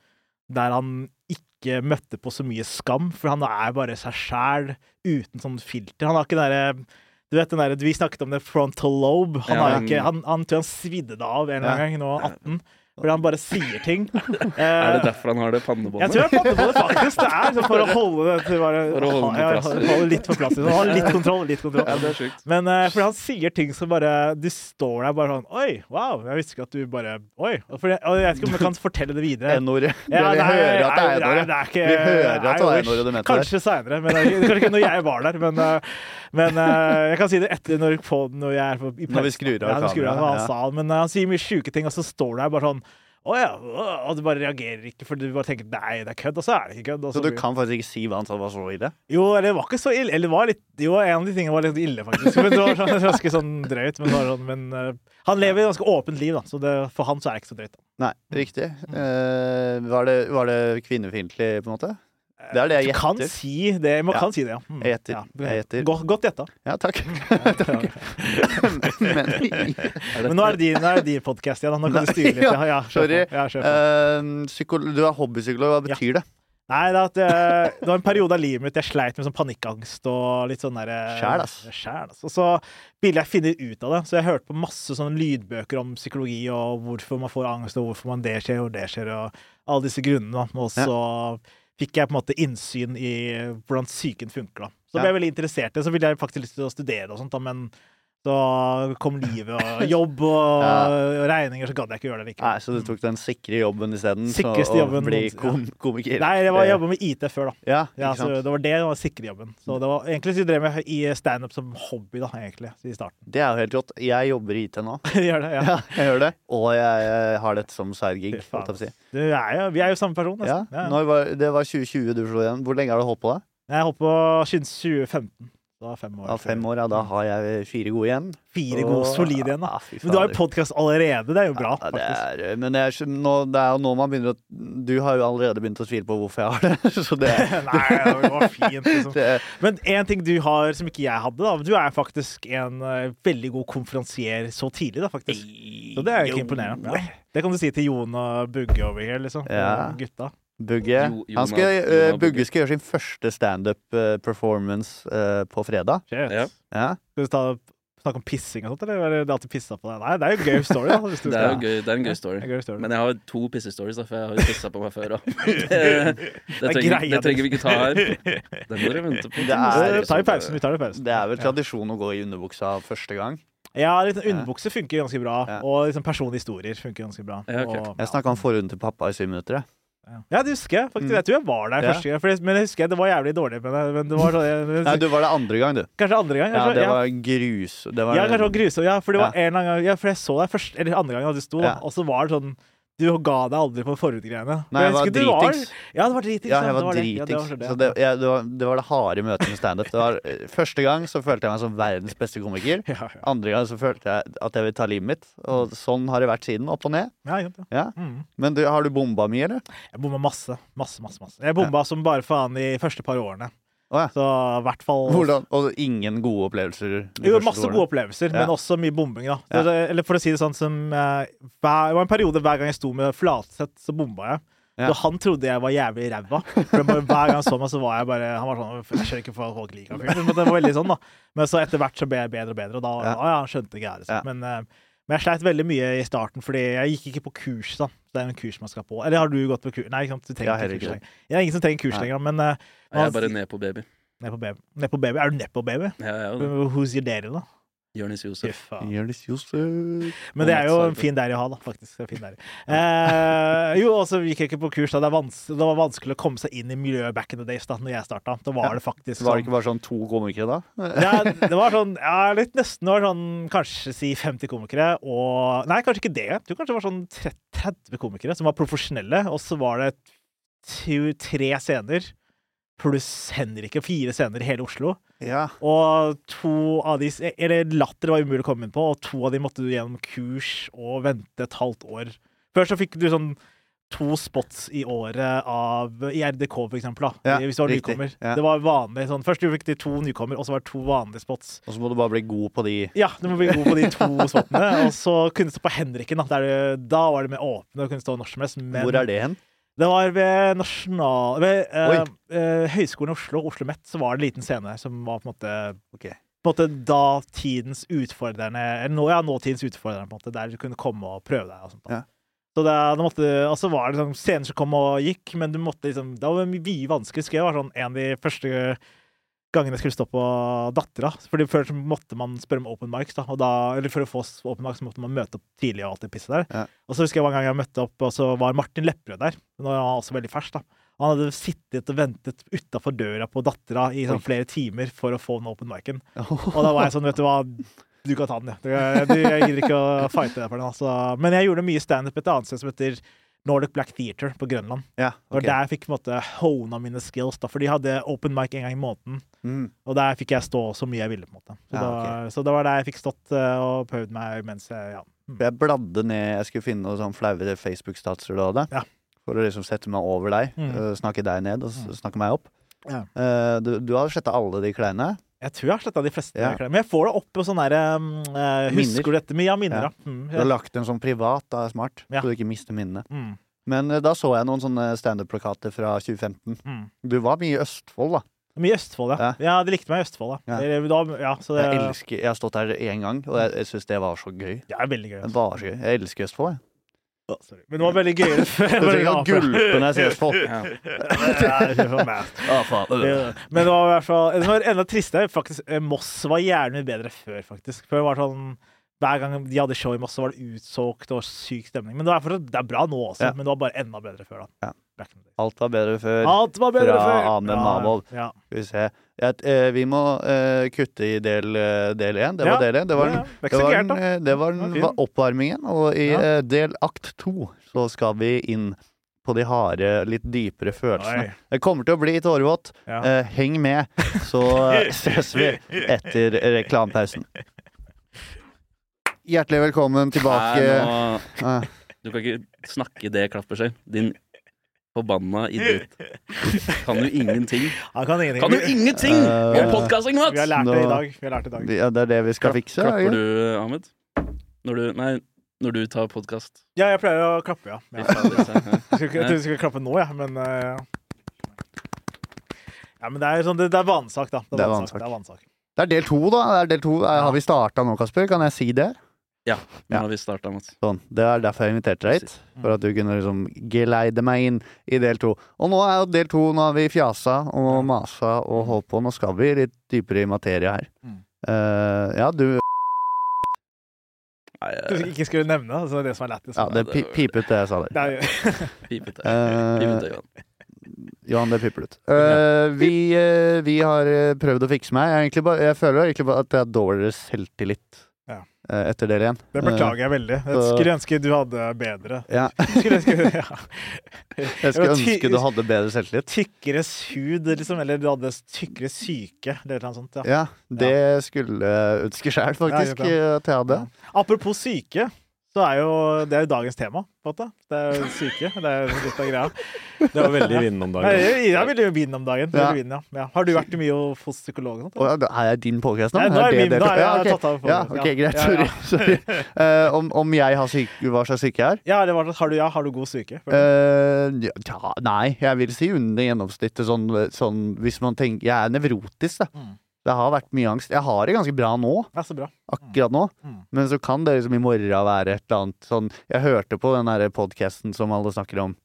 der han ikke møtte på så mye skam, for han er bare seg sjæl uten sånn filter. Han har ikke den derre du vet den der, Vi snakket om det frontal lobe. Han, Ja, har men- ikke, han, han tror han svidde det av en eller annen gang, nå 18, fordi han bare sier ting. Er det Eh, derfor han har det jeg pannebåndet? tror det er på det, faktisk. Det er liksom for å holde det til bare, For å holde på ja, holde litt på plass. liksom. Ha litt kontroll. Litt kontroll. Ja, det er sjukt. Men uh, fordi han sier ting som bare Du står der bare sånn Oi, wow, jeg visste ikke at du bare Oi. Og, for, og jeg vet ikke om jeg kan fortelle det videre. N-ordet. Ja, vi hører at det er N-ordet. Vi hører at det er. N-ordet du mente. Kanskje seinere, men uh, kanskje ikke når jeg var der. Men, uh, men uh, jeg kan si det etter når, på, når jeg er på, i Når vi skrur av ja, av hva han kameraet. Men uh, han sier mye sjuke ting, og så står der bare sånn å ja, og du bare reagerer ikke, for du bare tenker nei, det er kødd, og så er det ikke kødd. Så du kan faktisk ikke si hva han sa var så ille? jo, eller det var ikke så ille. Eller det var litt Jo, en av de tingene var litt ille, faktisk. Men det var sånn, ganske sånn drøyt. Men, sånn, men uh, han lever et ganske åpent liv, da, så det, for han så er det ikke så drøyt. Da. Nei, riktig. Uh, var, det, var det kvinnefiendtlig, på en måte? Det er det jeg gjetter. Du kan si det. Man Ja. kan si det, ja. Mm, Jeg gjetter. ja. Jeg gjetter. Godt, godt gjetta. Ja, takk. takk. Men, Men nå er det din, din podkast igjen. Nå kan du styre litt. Ja, ja, Sorry. Ja, eh, du er hobbypsykolog, hva betyr det? Nei, det, at, eh, det var en periode av livet mitt jeg sleit med sånn panikkangst og litt sånn derre Sjæl, ass. Sjæl, ass. Og så ville jeg finne ut av det, så jeg hørte på masse sånne lydbøker om psykologi og hvorfor man får angst, og hvorfor man det skjer og det skjer, og alle disse grunnene. Og så fikk jeg på en måte innsyn i hvordan psyken funker, da. Så ble jeg veldig interessert i det, så ville jeg faktisk lyst til å studere og sånt, da, men så kom livet og jobb og Ja. regninger, så gadd jeg ikke gjøre det likevel. Nei, Så du tok den sikre jobben isteden? Sikreste jobben bli kom komiker? Nei, jeg var jobba med IT før, da. Ja, Ja, så det var det som var sikre jobben. Så det var, egentlig så jeg drev med i standup som hobby, da, egentlig, i starten. Det er jo helt rått. Jeg jobber i IT nå. Gjør det, ja. Ja, jeg gjør det. Og jeg, har dette som sidegig. Jeg på å si. Du er jo, vi er jo samme person, Ja, nesten. Ja, ja. når var, det var 2020 du slo igjen. Hvor lenge har du holdt på da? Jeg holdt på siden 2015. Det er fem år. Da, fem år, ja. Da har jeg fire gode igjen. Fire gode, Og- solide igjen, da. Ja, Men du har jo podkast allerede. Det er jo bra, Ja, det faktisk. er, men det er, nå, det er jo nå man begynner å Du har jo allerede begynt å tvile på hvorfor jeg har det. Så det, Nei, det var fint, liksom. det Men en ting du har som ikke jeg hadde, da. Du er faktisk en eh, veldig god konferansier så tidlig, da, faktisk. Så det er jo ikke imponerende. Ja. Det kan du si til Jon og Bugge over her, liksom. Ja. Gutta. Bugge Jo- Han skal, uh, Bugge. Skal gjøre sin første standup eh, performance uh, på fredag. Ja. Ja. Skal vi ta, snakke om pissing og sånt, eller? er det alltid pissa på deg? Nei, det er jo gøy story, da. Hvis du Det er jo gøy, det er en gøy story. gøy story. Men jeg har to pissestories, for jeg har jo pissa på meg før òg. Det, det, det trenger vi ikke ta her. det. Den må dere vente på. Det er- ta i pausen. Vi tar det i pausen. Det er vel Ja. tradisjon å gå i underbuksa første gang. Ja, liksom, sånn underbukse funker ganske bra. Ja. Og liksom personlige historier funker ganske bra. Ja, ok. Og, Jeg snakka om forhuden til pappa i syv minutter. jeg. Ja. ja, det husker jeg. faktisk. Mm. Jeg tror jeg var der Ja. første gang. Men jeg husker jeg, det var jævlig dårlig med det. Men det var sånn, Nei, du var der andre gang, du. Kanskje andre gang? Ja, kanskje- det ja. var grus. Det var, Ja, kanskje det var grus. Ja, for det var en eller annen gang Ja, for jeg så deg først, eller andre gangen da du sto, Ja. og så var det sånn Du ga deg aldri på forhudgreiene. Nei, jeg var dritings. Ja, det var dritings. Ja, jeg var dritings. det. Så det, det, var, det var det harde møtet med standup. Eh, Første gang så følte jeg meg som verdens beste komiker. Ja. Andre gang så følte jeg at jeg vil ta livet mitt. Og sånn har det vært siden. Opp og ned. ja, ja. Ja. Mm. Men du, har du bomba mye, eller? Jeg bomba masse. Masse, masse. masse. Jeg bomba som bare faen de første par årene. Å ja. Så i hvert fall Hvordan? Og ingen gode opplevelser? Jo, masse gode opplevelser, Ja. men også mye bombing. da Ja. Det, Eller for å si det sånn som eh, hver, Det var en periode hver gang jeg sto med Flatseth, så bomba jeg. Ja. Så han trodde jeg var jævlig ræva. Hver gang han så meg, så var jeg bare Han var sånn Jeg skjønner ikke hvorfor folk liker. Men det var veldig sånn, da. Men så etter hvert så ble jeg bedre og bedre, og da Ja. Ja, skjønte greia. Liksom. Ja. Men, eh, men jeg sleit veldig mye i starten, fordi jeg gikk ikke på kurs. da Det er en kurs man skal på. Eller har du gått på kurs? Nei, ikke sant? du trenger Ja, ikke kurs lenger. Det er ingen som trenger kurs Nei. lenger, men eh, Jeg er bare ned på baby. ned på baby. Ned på baby. Er du ned på baby? Ja, ja, Who's your daddy, da? Jonis Josef. Jonis Josef. Men det er jo en fin deri å ha, da, faktisk. Det er en fin. Eh, jo, og så gikk jeg ikke på kurs da. Det, er det var vanskelig å komme seg inn i miljøet back in the days da når jeg starta. Da var det faktisk sånn Var det sånn ikke bare sånn to komikere da? ja, det var sånn Ja, litt nesten. Var sånn kanskje si 50 komikere og Nei, kanskje ikke det. Jeg tror kanskje det var sånn 30 komikere som var profesjonelle, og så var det to, tre scener pluss Henrik og fire scener i hele Oslo. Ja. Og to av de Eller Latter var umulig å komme inn på, og to av de måtte du gjennom kurs og vente et halvt år. Før så fikk du sånn to spots i året av I RDK, for eksempel. Da, Ja, hvis du var riktig. nykommer. Ja. Det var vanlig sånn Først du fikk de to nykommer, og så var det to vanlige spots. Og så må du bare bli god på de. Ja, du må bli god på de to spottene. Og så kunne du stå på Henriken. Da, der du, da var det mer åpne og kunne stå når som helst. Men Hvor er det hen? Det var ved nasjonal... Ved eh, eh, Høgskolen i Oslo, Oslo Met, så var det en liten scene som var på en måte okay. på en måte datidens utfordrende Eller nå, ja, nåtidens utfordrende, på en måte, der du kunne komme og prøve deg. og sånt. Ja. Så det, det måtte, altså var det sånn scener som kom og gikk, men du måtte liksom Det var mye vanskelig. Husker Det var sånn en av de første gangene jeg skulle stå på Dattera. Fordi Før så måtte man spørre om open mics, da, da, eller for å få open mics måtte man møte opp tidlig. Og alt det pisset der. Ja. Og så husker jeg en gang jeg møtte opp, og så var Martin Lepperød der. Nå er han også veldig fersk. da. Han hadde sittet og ventet utafor døra på Dattera i sånn flere timer for å få den open micen. Og da var jeg sånn, vet du hva, du kan ta den, ja. Du, du, jeg gidder ikke å fighte deg for den. Altså. Men jeg gjorde mye standup et annet sted som heter Nordic Black Theatre på Grønland. Ja, Og ok. der jeg fikk på en måte hona mine skills, da, for de hadde open mic en gang i måneden. Mm. Og der fikk jeg stå så mye jeg ville, på en måte. Så, Ja, da, så det var der jeg fikk stått eh, og prøvd meg mens jeg ja. Mm. Jeg bladde ned Jeg skulle finne noen sånn flaue Facebook-statser du hadde. Ja. For å liksom sette meg over deg. Mm. øh, snakke deg ned og Mm. snakke meg opp. Ja. Uh, du, du har sletta alle de kleine. Jeg tror jeg har sletta de fleste. Ja. Men jeg får det opp på sånn derre Minner. Husker du dette? Ja, minner, Ja. ja. Mm, Du har lagt en sånn privat, da er smart, Ja. så du ikke mister minnene. mm, Men uh, da så jeg noen sånne standup-plakater fra 2015. mm. Du var mye i Østfold, da. Mye i Østfold, ja. Ja. ja. De likte meg i Østfold, da. Ja. Eller, da ja så det, Jeg elsker Jeg har stått her én gang, og jeg, jeg syns det var så gøy. det er veldig gøy. Det Altså. var så gøy. Jeg elsker Østfold, jeg. Å. Men det var veldig gøy. Du trenger å gulpe når jeg ser folk. Ja. Ja, Men det var i hvert fall Det var enda tristere. Faktisk, eh, Moss var gjerne mye bedre før, faktisk. Før var det sånn hver gang de hadde show i Moss, var det utsolgt og syk stemning. Men det er, fortsatt, det er bra nå også, Ja. men det var bare enda bedre før. da. Ja. Alt var bedre før. Alt var bedre Fra før! Mahmoud. Ja. Skal vi se. Eh, vi må eh, kutte i del eh, del én. Det var Ja, del én. Det var, ja, den- det var, den, eh, oppvarmingen. Og i Ja. eh, del akt to så skal vi inn på de harde, litt dypere følelsene. Oi. Det kommer til å bli tårevått. Ja. Eh, heng med, så eh, ses vi etter reklamepausen. Hjertelig velkommen tilbake. Nei, nå, Ah, du kan ikke snakke det klappet selv. Din forbanna idiot. Kan du ingenting? Han kan ingenting. Kan du ingenting uh, om podcasting, Vi har lært det i dag. Vi har lært det i dag. ja, det er det vi skal fikse. er Klapper ikke? du, Ahmed? Når du Nei, når du tar podkast. Ja, jeg pleier å klappe, ja. ja. Jeg skulle trodde du skulle klappe nå, ja, men eh, Ja, men det er sånn Det, det er vansak, da. Det er. Det er vansak. Det er del to, da. Det er del to. Eh, Har vi starta nå, Kasper? Kan jeg si det? Nå Ja. har vi starta, Mats. Sånn. Det er derfor jeg inviterte deg hit. For at du kunne liksom geleide meg inn i del to. Og nå er jo del to. Nå har vi fjasa og masa og holdt på. Nå skal vi litt dypere i materie her. Mm. Eh, ja, du Nei, Du eh, ikke skulle nevne det, det er det som er lættis. Ja, det pi pipet det jeg sa der. Det Pipet det. Eh, Johan. Johan, det piper ut. Uh, vi, uh, vi har eh, prøvd å fikse meg. Jeg, er bare, jeg føler egentlig bare at jeg har dårligere selvtillit Ja. eh, etter del én. Det beklager jeg veldig. Jeg skulle ønske du hadde bedre Ja, Skulle ønske ja. jeg skulle ønske du hadde bedre selvtillit. Tykkere hud, liksom, eller du hadde tykkere syke, eller noe sånt. Ja. Ja, det skulle jeg ønske sjæl, faktisk, at jeg hadde. Apropos syke, så er jo det er jo dagens tema, på en måte. Det er jo syke. Det er jo litt av greia. Det var veldig vinden om Nei, dagen. Det er veldig vind om dagen. Ja. Vind, ja. Ja. Har du vært mye hos psykolog og sånt? Er jeg din podcast nå? Nei, nå er det min, Da har er jeg ja, tatt av Ja, podcast, ok, greit. Ja, Sorry. ja. sorry. Uh, om, om jeg har syk, hva slags syke jeg er? Ja, det var, har, du, ja, har du god syke? Uh, ja, nei, jeg vil si under gjennomsnittet. Sånn, sånn hvis man tenker Jeg er nevrotisk, da. Mm. Det har vært mye angst. Jeg har det ganske bra nå, bra. akkurat nå. Mm. Men så kan det liksom i morgen være et eller annet sånn Jeg hørte på den derre podkasten som alle snakker om.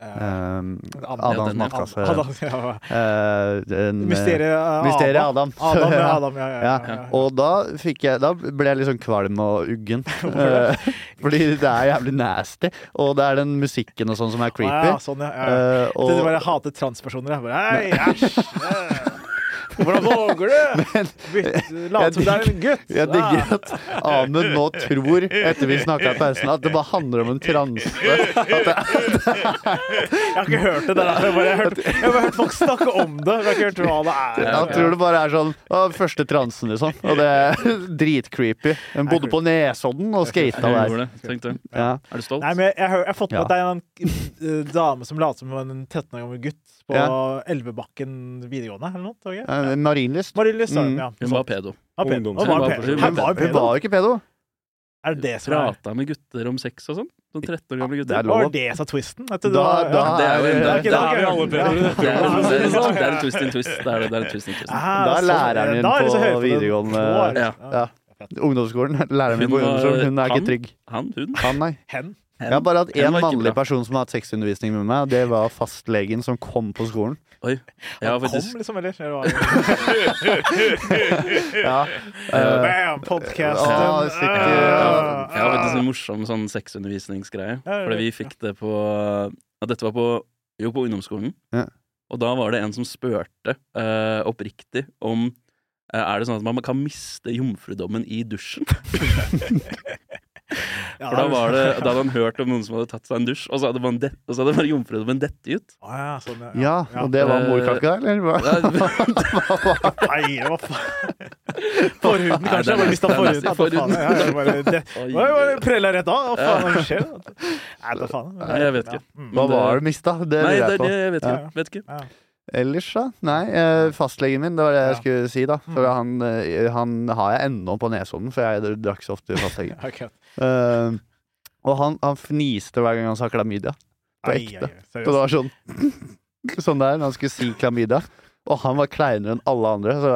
Eh, Um, Adam- Adams matkasse. Adam, ja. uh, eh, Mysteriet eh, Mysteriet Adam. Adam. Adam, ja. Adam, ja, ja, og da fikk jeg Da ble jeg litt sånn kvalm og uggen. Eh, fordi det er jævlig nasty. Og det er den musikken og sånn som er creepy. ja, sånn, ja, ja. Eh, Jeg trodde og bare jeg hater transpersoner. Jeg bare, æsj! Eh. Hvordan våger du? Bytte- Late som du er en gutt! jeg digger at Amund nå tror, etter vi snakka i pausen, at det bare handler om en transe. At det, Jeg har ikke hørt det. der. Jeg har bare hørt, jeg har bare hørt folk snakke om det. Jeg har ikke hørt hva det er. han tror det bare er sånn å, Første transen, liksom. Og det er dritcreepy. Hun bodde på Nesodden og skata der. Ja. Er du stolt? Nei, men jeg, jeg, har- jeg har fått med at det er en uh, dame som later som en 13 år gammel gutt på Ja. Elvebakken videregående, eller noe. Okay? Ja. Eh, Marienlyst. Marienlyst, Mm. ja. Hun var pedo. Hun var pedo. Hun var Hun var jo ikke pedo. Er det det som er Prata med gutter om sex og sånn? Noen 13 år gamle gutter. Det Var det som er twisten? Da, Da- da. Det er jo en, er ikke- da er vi alle pedoer. det, er- er- er en twist in twist. Det er, det er en twist in twist. Ah, Da er sånn, læreren din er så på videregående-. Ja. Ja. Ungdomsskolen. Læreren min på ungdomsskolen, hun er ikke trygg. Han? Hun? Han, nei. Hen. Jeg har bare hatt én mannlig person som har hatt sexundervisning med meg, og det var fastlegen som kom på skolen. Oi. Han faktisk... Kom, liksom, eller? eller var Ja. Bam! Podkasten. Jeg har faktisk en morsom sånn sexundervisningsgreie. Ja, ja, Fordi vi fikk det på ja, Dette var på Jo, på ungdomsskolen. Ja. Og da var det en som spurte uh, oppriktig om uh, Er det sånn at man kan miste jomfrudommen i dusjen? For da var det Da hadde han hørt om noen som hadde tatt seg en dusj, og så hadde, man det, og så hadde bare jomfrudommen dette ut. Ah, ja, sånn, ja. Ja, og det var morkaka, eller? hva? Nei, hva faen? Forhuden, kanskje? det Jeg bare mista forhuden. nesten Ja, jeg bare, det, oi, prella rett av. Hva faen hva skjer? Nei, da faen. Nei, jeg vet ikke. Mm. Hva Men det- var det mista? Det Nei, lurer det jeg på. det jeg vet ikke. Ja. Vet ikke. Ja. Ellers, da? Nei, eh, fastlegen min, det var det jeg Ja. skulle si, da. For Mm. han, eh, han har jeg ennå på Nesodden, for jeg drakk så ofte fastlegen. Ok. Eh, og han, han fniste hver gang han sa klamydia. På ekte. Så det var sånn Sånn der når han skulle si klamydia. Og han var kleinere enn alle andre. Så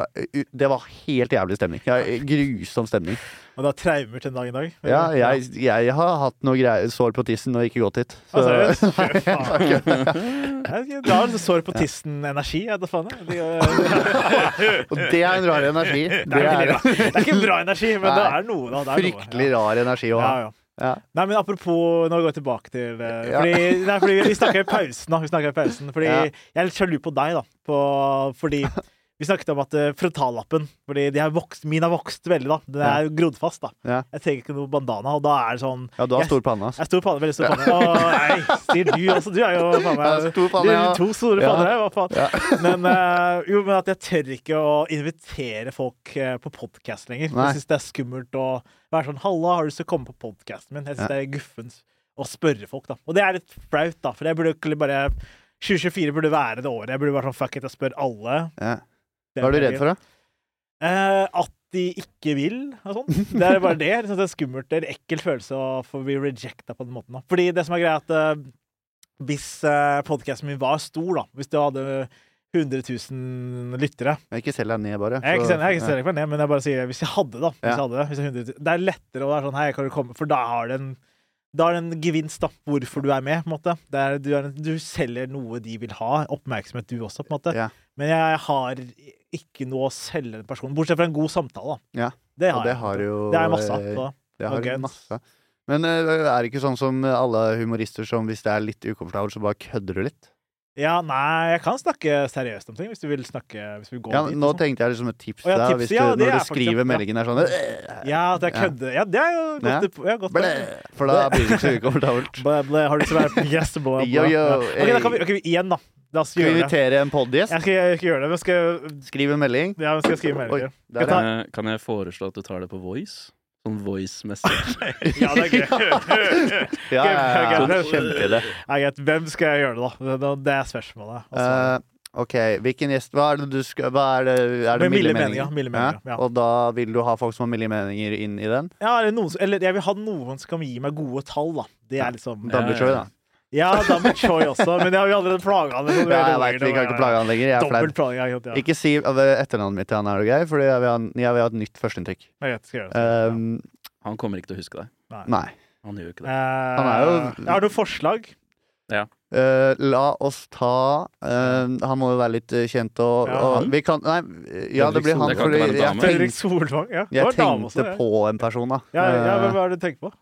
det var helt jævlig stemning. Ja, grusom stemning. Og du har traumer til en dag i dag? Ja, jeg, jeg har hatt noe greier, sår på tissen og ikke gått hit. Ah, seriøst? Fy Nei, faen. da vet Du har sår på tissen-energi, er det jeg. Og det er en rar energi. det, Det er, er veldig bra. det er ikke bra energi, men det er noe. da. Det er fryktelig noe. rar energi å ha. ja. Ja. Nei, men apropos Nå går jeg tilbake til eh, Ja. fordi, nei, fordi Vi snakka i pausen, da. Vi snakker i pausen Fordi Ja. Jeg er litt sjalu på deg, da. På, fordi vi snakket om at uh, frontallappen Fordi de har vokst, min har vokst veldig, da. Den er ja. grodd fast, da. Ja. Jeg trenger ikke noe bandana, og da er det sånn ja, du har Jeg- stor panne. Jeg stor panne, veldig stor panne. Å, nei, sier du også. Du er jo faen meg stor panne, ja. To store panner her, hva faen. Men, uh, jo, men at jeg tør ikke å invitere folk uh, på podkast lenger. Nei. Jeg syns det er skummelt å være sånn 'Halla, har du lyst til å komme på podkasten min?' Jeg syns det er guffent å spørre folk, da. Og det er litt flaut, da, for jeg burde bare 2024 burde være det året. Jeg burde bare sånn fuck it, jeg spør alle. Ja. Hva er du redd for, da? Eh, at de ikke vil, og sånn. Det er bare det. Det er skummelt. Det er en ekkel følelse å få bli rejecta på den måten. Da. Fordi det som er greia, er at eh, hvis uh, podkasten min var stor, da Hvis du hadde 100 000 lyttere Jeg ikke selg deg ned, bare. Jeg ikke selger jeg ikke selv meg ned, men jeg bare sier hvis jeg hadde, da. Hvis Ja. jeg hadde det, hvis jeg 100 000, det er lettere å være sånn Hei, kan du komme? For da har det en da er det en gevinst, da, hvorfor du er med. på en måte. Det er, du, er en, du selger noe de vil ha. Oppmerksomhet, du også, på en måte. Ja. Men jeg har ikke noe å selge den personen, bortsett fra en god samtale. da. Ja, Det Og har det jeg. har jo Det er masse av. eh. Det har okay. masse. Men uh, er det ikke sånn som alle humorister som hvis det er litt ukomfortabelt, så bare kødder du litt? Ja, nei, jeg kan snakke seriøst om ting, hvis du vil snakke Hvis vi går Ja, dit. nå liksom. tenkte jeg liksom et tips ja, tips, ja, du, når du skriver faktisk, meldingen er sånn «Øh, Ja, at jeg kødder. Ja, det er jo godt. Ja, godt ble, For da blir det ikke så ukomfortabelt. Blæ, har du lyst til å være? Blæ, blæ. Yo, yo, Ja. Ok, da kan vi, hey. igjen, da. Oss Skal vi invitere en podgjest? Jeg skal, ikke gjøre det, men skal, Skrive en melding. ja, men skal skrive Oi, meldinger? der, Kan jeg, kan jeg foreslå at du tar det på voice? Sånn voice message. Ja, det er gøy. Ja, ja, ja, det. Kjempeidé. Ja, greit. Hvem skal jeg gjøre det, da? Det- Det er spørsmålet. Uh, OK, hvilken gjest Hva er det du skal Hva er det, er det milde milde meninger, milde meninger, ja. Og da vil du ha folk som har milde meninger inn i den? ja, eller, noen, eller jeg vil ha noen som kan gi meg gode tall, da. Det er liksom Dumble Choi, da. Ja, da med Choi også, men jeg har jo allerede plaga han. Ja, jeg vet, vi kan ikke plage han lenger. Jeg er flau. Ikke si etternavnet mitt til han, er du grei? For jeg vil ha, jeg vil ha et nytt førsteinntrykk. Um, Han kommer ikke til å huske deg. nei. Han gjør ikke det. Uh, Han er jo- Jeg har noen forslag. Ja. Uh, la oss ta uh, Han må jo være litt kjent og, Ja, og vi kan Nei, ja, det blir han fordi jeg. Tenk, jeg tenkte på en person, da. Ja, ja, hvem er det du tenker på?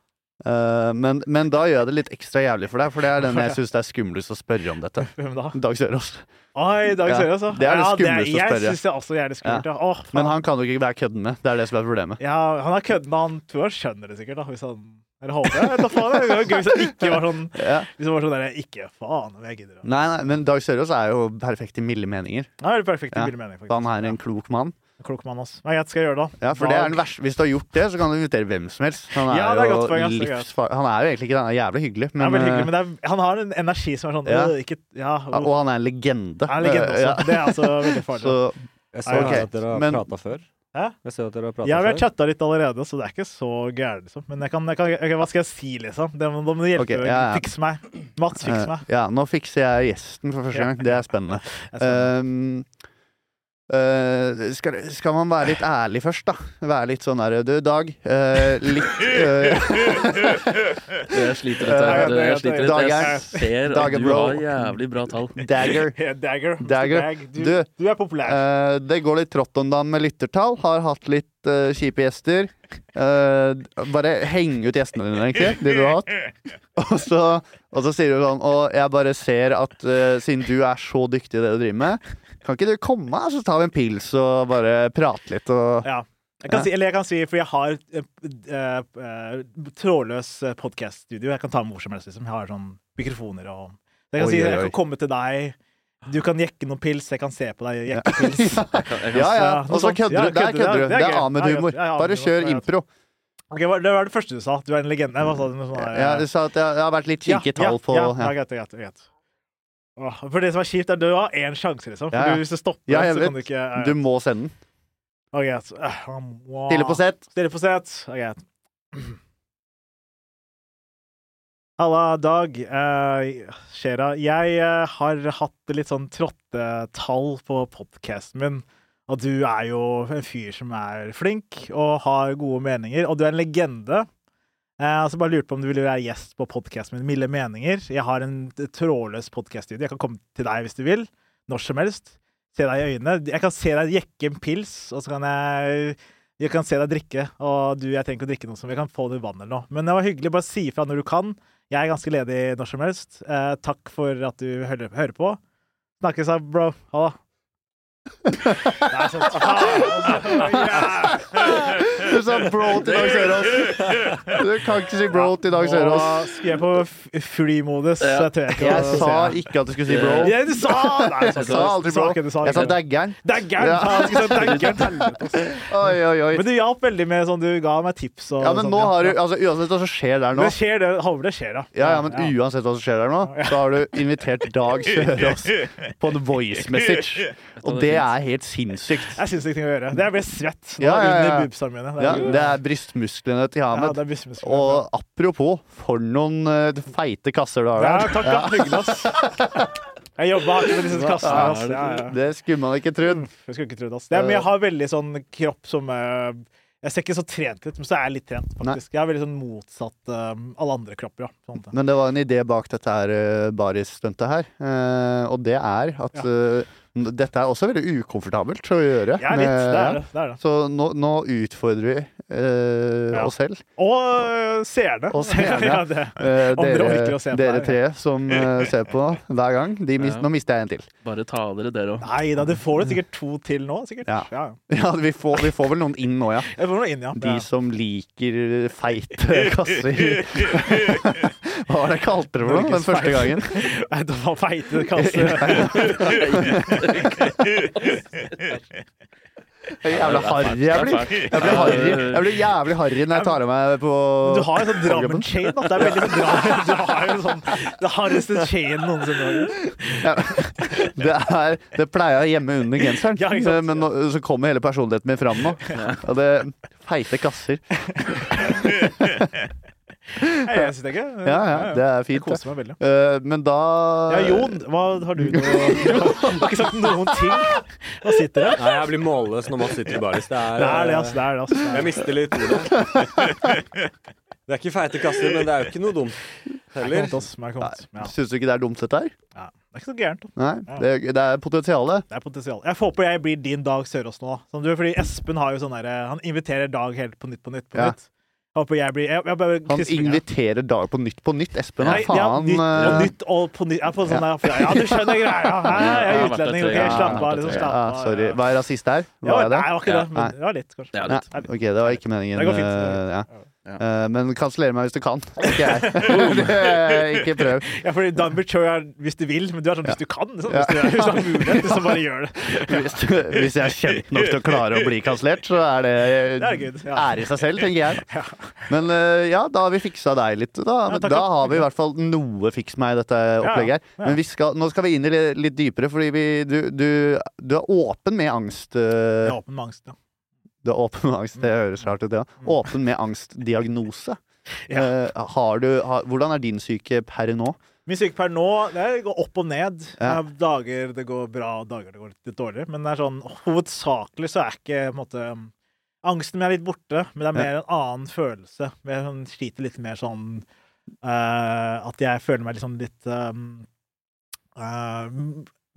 Eh, men, men da gjør jeg det litt ekstra jævlig for deg, for det er den jeg syns det er skumlest å spørre om dette. Hvem da? Dag Sørås. Oi, Dag Ja, Sørås, ja. det er det Ja, skumleste å Jeg synes syns det er også jævlig skummelt, ja. Åh. Men han kan jo ikke være kødden med. Det er det som er problemet. Ja, han er kødden, han tror han skjønner det sikkert, da. Hvis han Eller håper jeg. da faen, Det var gøy hvis han ikke var sånn Ja. Hvis han var sånn der Ikke faen om jeg gidder Nei, nei, men Dag Sørås er jo perfekt i milde meninger. Er perfekt i milde meninger, mening, faktisk. Han er en klok mann. Ja, klok mann, ass. Men greit, skal jeg gjøre det, da. Ja, for det er den verste. Hvis du har gjort det, så kan du invitere hvem som helst. Han er, Ja, det er jo godt poeng, livsfar... Han er jo egentlig ikke det, han er jævlig hyggelig. Men, veldig hyggelig, eh, men det er, han har en energi som er sånn Ja. øh, ikke, ja, og... og han er en legende. Han er en legende også. Ja. Det er altså veldig farlig. Så Jeg så okay. at dere har men- prata før. Hæ? Jeg ser at dere har prata Ja, vi har chatta litt allerede, så det er ikke så gærent, liksom. Men jeg kan, jeg kan, Okay, hva skal jeg si, liksom? Det må, da må du hjelpe. okay, ja, ja. Fiks meg. Mats, fiks eh, meg. ja, nå fikser jeg gjesten for første gang. Det er spennende. Jeg ser det. Um, eh, skal, skal man være litt ærlig først, da? Være litt sånn der Du, Dag. Uh, litt uh, Jeg sliter litt. Jeg, jeg sliter litt. Jeg er- ser at du har jævlig bra tall. Dagger. Dagger. Dagger. Du, Du, er populær. Eh, det går litt trått om dagen med lyttertall. Har hatt litt kjipe gjester. Eh, bare heng ut gjestene dine, egentlig. De du har hatt. Og så, og så sier du sånn Og jeg bare ser at siden du er så dyktig i det du driver med, kan ikke du komme, så tar vi en pils og bare prate litt og Ja. Jeg kan si, eller jeg kan si, for jeg har uh, uh, trådløs podkast-studio. Jeg kan ta med hvor som helst. Liksom. Jeg har sånn mikrofoner og Jeg kan Oi, si, oi, jeg kan komme til deg. Du kan jekke noen pils, jeg kan se på deg jekke pils. Ja, ja. Og så kødder Ja, du. Der kødder du. Det er. Ahmed-humor. Bare kjør impro. Ok, hva- Det var det første du sa. Du er en legende. Hva sa du? Sånn, Ja, du sa at jeg har vært litt kikk i tall på ja. greit, greit, greit. For det som er kjipt, er at du har én sjanse, liksom. Ja, ja. du- hvis du stopper, Ja, så kan du ikke uh, Du må sende den. Ok, greit. uh, han må- Stille på sett. Stille på sett. Ok, greit. Halla, Dag. Uh, Shera. Jeg uh, har hatt litt sånn trottetall på podkasten min. Og du er jo en fyr som er flink og har gode meninger. Og du er en legende. Uh, har bare lurte på om du ville være gjest på podkasten min Milde meninger. Jeg har en trådløs podkaststudio. Jeg kan komme til deg hvis du vil. Når som helst. Se deg i øynene. Jeg kan se deg jekke en pils, og så kan jeg jeg kan se deg drikke, og du, jeg trenger ikke å drikke noe som vi kan få i vann eller noe. Men det var hyggelig. Bare si ifra når du kan. Jeg er ganske ledig når som helst. Eh, takk for at du hører, hører på. Snakkes, bro. Ha det. Nei, sånn. Du sa bro til Dag Sørås. Du kan ikke si bro til Dag Sørås. Skulle jeg på flymodus, så jeg tør ikke Jeg sa ikke at du skulle si bro. Ja, du sa Nei, Jeg sa aldri bro. Jeg sa daggeren. Jeg. Oi, oi, oi. Men du hjalp veldig med sånn, du ga meg tips og Ja, men sånn, nå har du altså, Uansett hva som skjer der nå Det skjer, det. Håper det skjer, da. Ja, ja, men uansett hva som skjer der nå, så har du invitert Dag Sørås på en voice message. Og det er helt sinnssykt. Det er sinnssykt ting å gjøre. Det ble svett nå Ja, ja, ja. under boobsene. Ja, det er brystmusklene til ja, Hamed. det er business- Og apropos, for noen uh, feite kasser du har Ja, der. takk, da. Hyggelig, ass. Jeg jobba hardt med disse kassene. Ass. Ja, ja. Det skulle man ikke trodd. Jeg skulle ikke trodd, er, men jeg har veldig sånn kropp som eh, Jeg ser ikke så trent ut, men så er jeg litt trent, faktisk. Jeg er veldig sånn motsatt uh, alle andre kropper, ja. Sånn. Men det var en idé bak dette her uh, baris-stuntet her. uh, og det er at eh, dette er også veldig ukomfortabelt å gjøre. Ja, litt. med- Det er det. det, er det. Så nå, nå utfordrer vi eh, Ja. oss selv. Og øh, seerne. Og seerne. ja, det. Eh, dere, se dere tre som eh, ser på hver gang. De mis Ja. Nå mister jeg en til. bare ta dere, dere òg. Nei da, du får det sikkert to til nå, sikkert. Ja. ja. Ja, vi får, vi får vel noen inn nå, ja. Jeg får noe inn, ja. De ja. som liker feite kasser. Hva var det jeg kalte det for noe den første gangen? Nei, det var feite kasser. Jævla harry jeg blir. Jeg blir, harry. jeg blir jævlig harry når jeg tar av meg på Du har jo sånn Drammen-chain. Det er veldig Drammen. Du har jo sånn Det hardeste chain noensinne. Ja, det, er, det pleier jeg hjemme under genseren, Ja, men nå, så kommer hele personligheten min fram nå. Og det feite kasser. Jeg syns det ikke. Ja, ja, det er fint. Jeg koser meg veldig. Uh, men da Ja, Jon, hva har du noe Du har ikke sagt noen ting. Hva sitter det? Nei, jeg blir målløs når man sitter i baris. Det er, Det er det, ass, Det er det, ass. Jeg mister litt ordet. Det er ikke feite kasser, men det er jo ikke noe dumt. heller. er er. Syns du ikke det er dumt, dette her? Ja. Det er ikke så gærent. Nei, det, det er potensialet. Det er potensial. Jeg håper jeg blir din Dag Sørås nå. Sånn, du, fordi Espen har jo sånn derre Han inviterer Dag helt på nytt på nytt på Ja. nytt. Jeg håper jeg blir jeg, jeg bare Han inviterer Dag på nytt på nytt. Espen, Nei, Nei, ja, nytt og eh, nytt og på nytt. Jeg er på sånn der, ja, du skjønner greia. Ja, jeg er Ja, utlending. OK, slapp av. liksom, ja, slapp ja, av. sorry. Var er rasist der? Var nei, jeg det? det var ikke det. Men det var litt, kanskje. Ja, litt. Det ok, det var ikke meningen. Det går fint. eh, ja. Eh, men kanseller meg hvis du kan. Ikke jeg. Ikke prøv. Ja, fordi Dunbert Show er hvis du vil, men du er sånn hvis du kan. Sånn, Ja. Hvis, du, hvis du har mulighet, så bare gjør det. Hvis, du, hvis jeg er kjent nok til å klare å bli kansellert, så er det, Det er good. Ja. ære i seg selv, tenker jeg. Men uh, ja, da har vi fiksa deg litt. Da, Ja, da har vi i hvert fall noe fiks meg i dette opplegget her. ja. Men vi skal, nå skal vi inn i det litt dypere, fordi vi, du, du, du er åpen med angst. Uh, jeg er åpen med angst. Ja. Du er åpen med angst, det høres rart ut, ja. Åpen med angstdiagnose. Ja. Uh, har du, har, hvordan er din syke per nå? Min syke per nå det går opp og ned. Ja. Det er dager det går bra, og dager det går litt dårligere. Men det er sånn, hovedsakelig så er ikke måte Angsten min er litt borte, men det er mer en annen følelse. Jeg sånn, sliter litt mer sånn uh, At jeg føler meg sånn litt um, eh,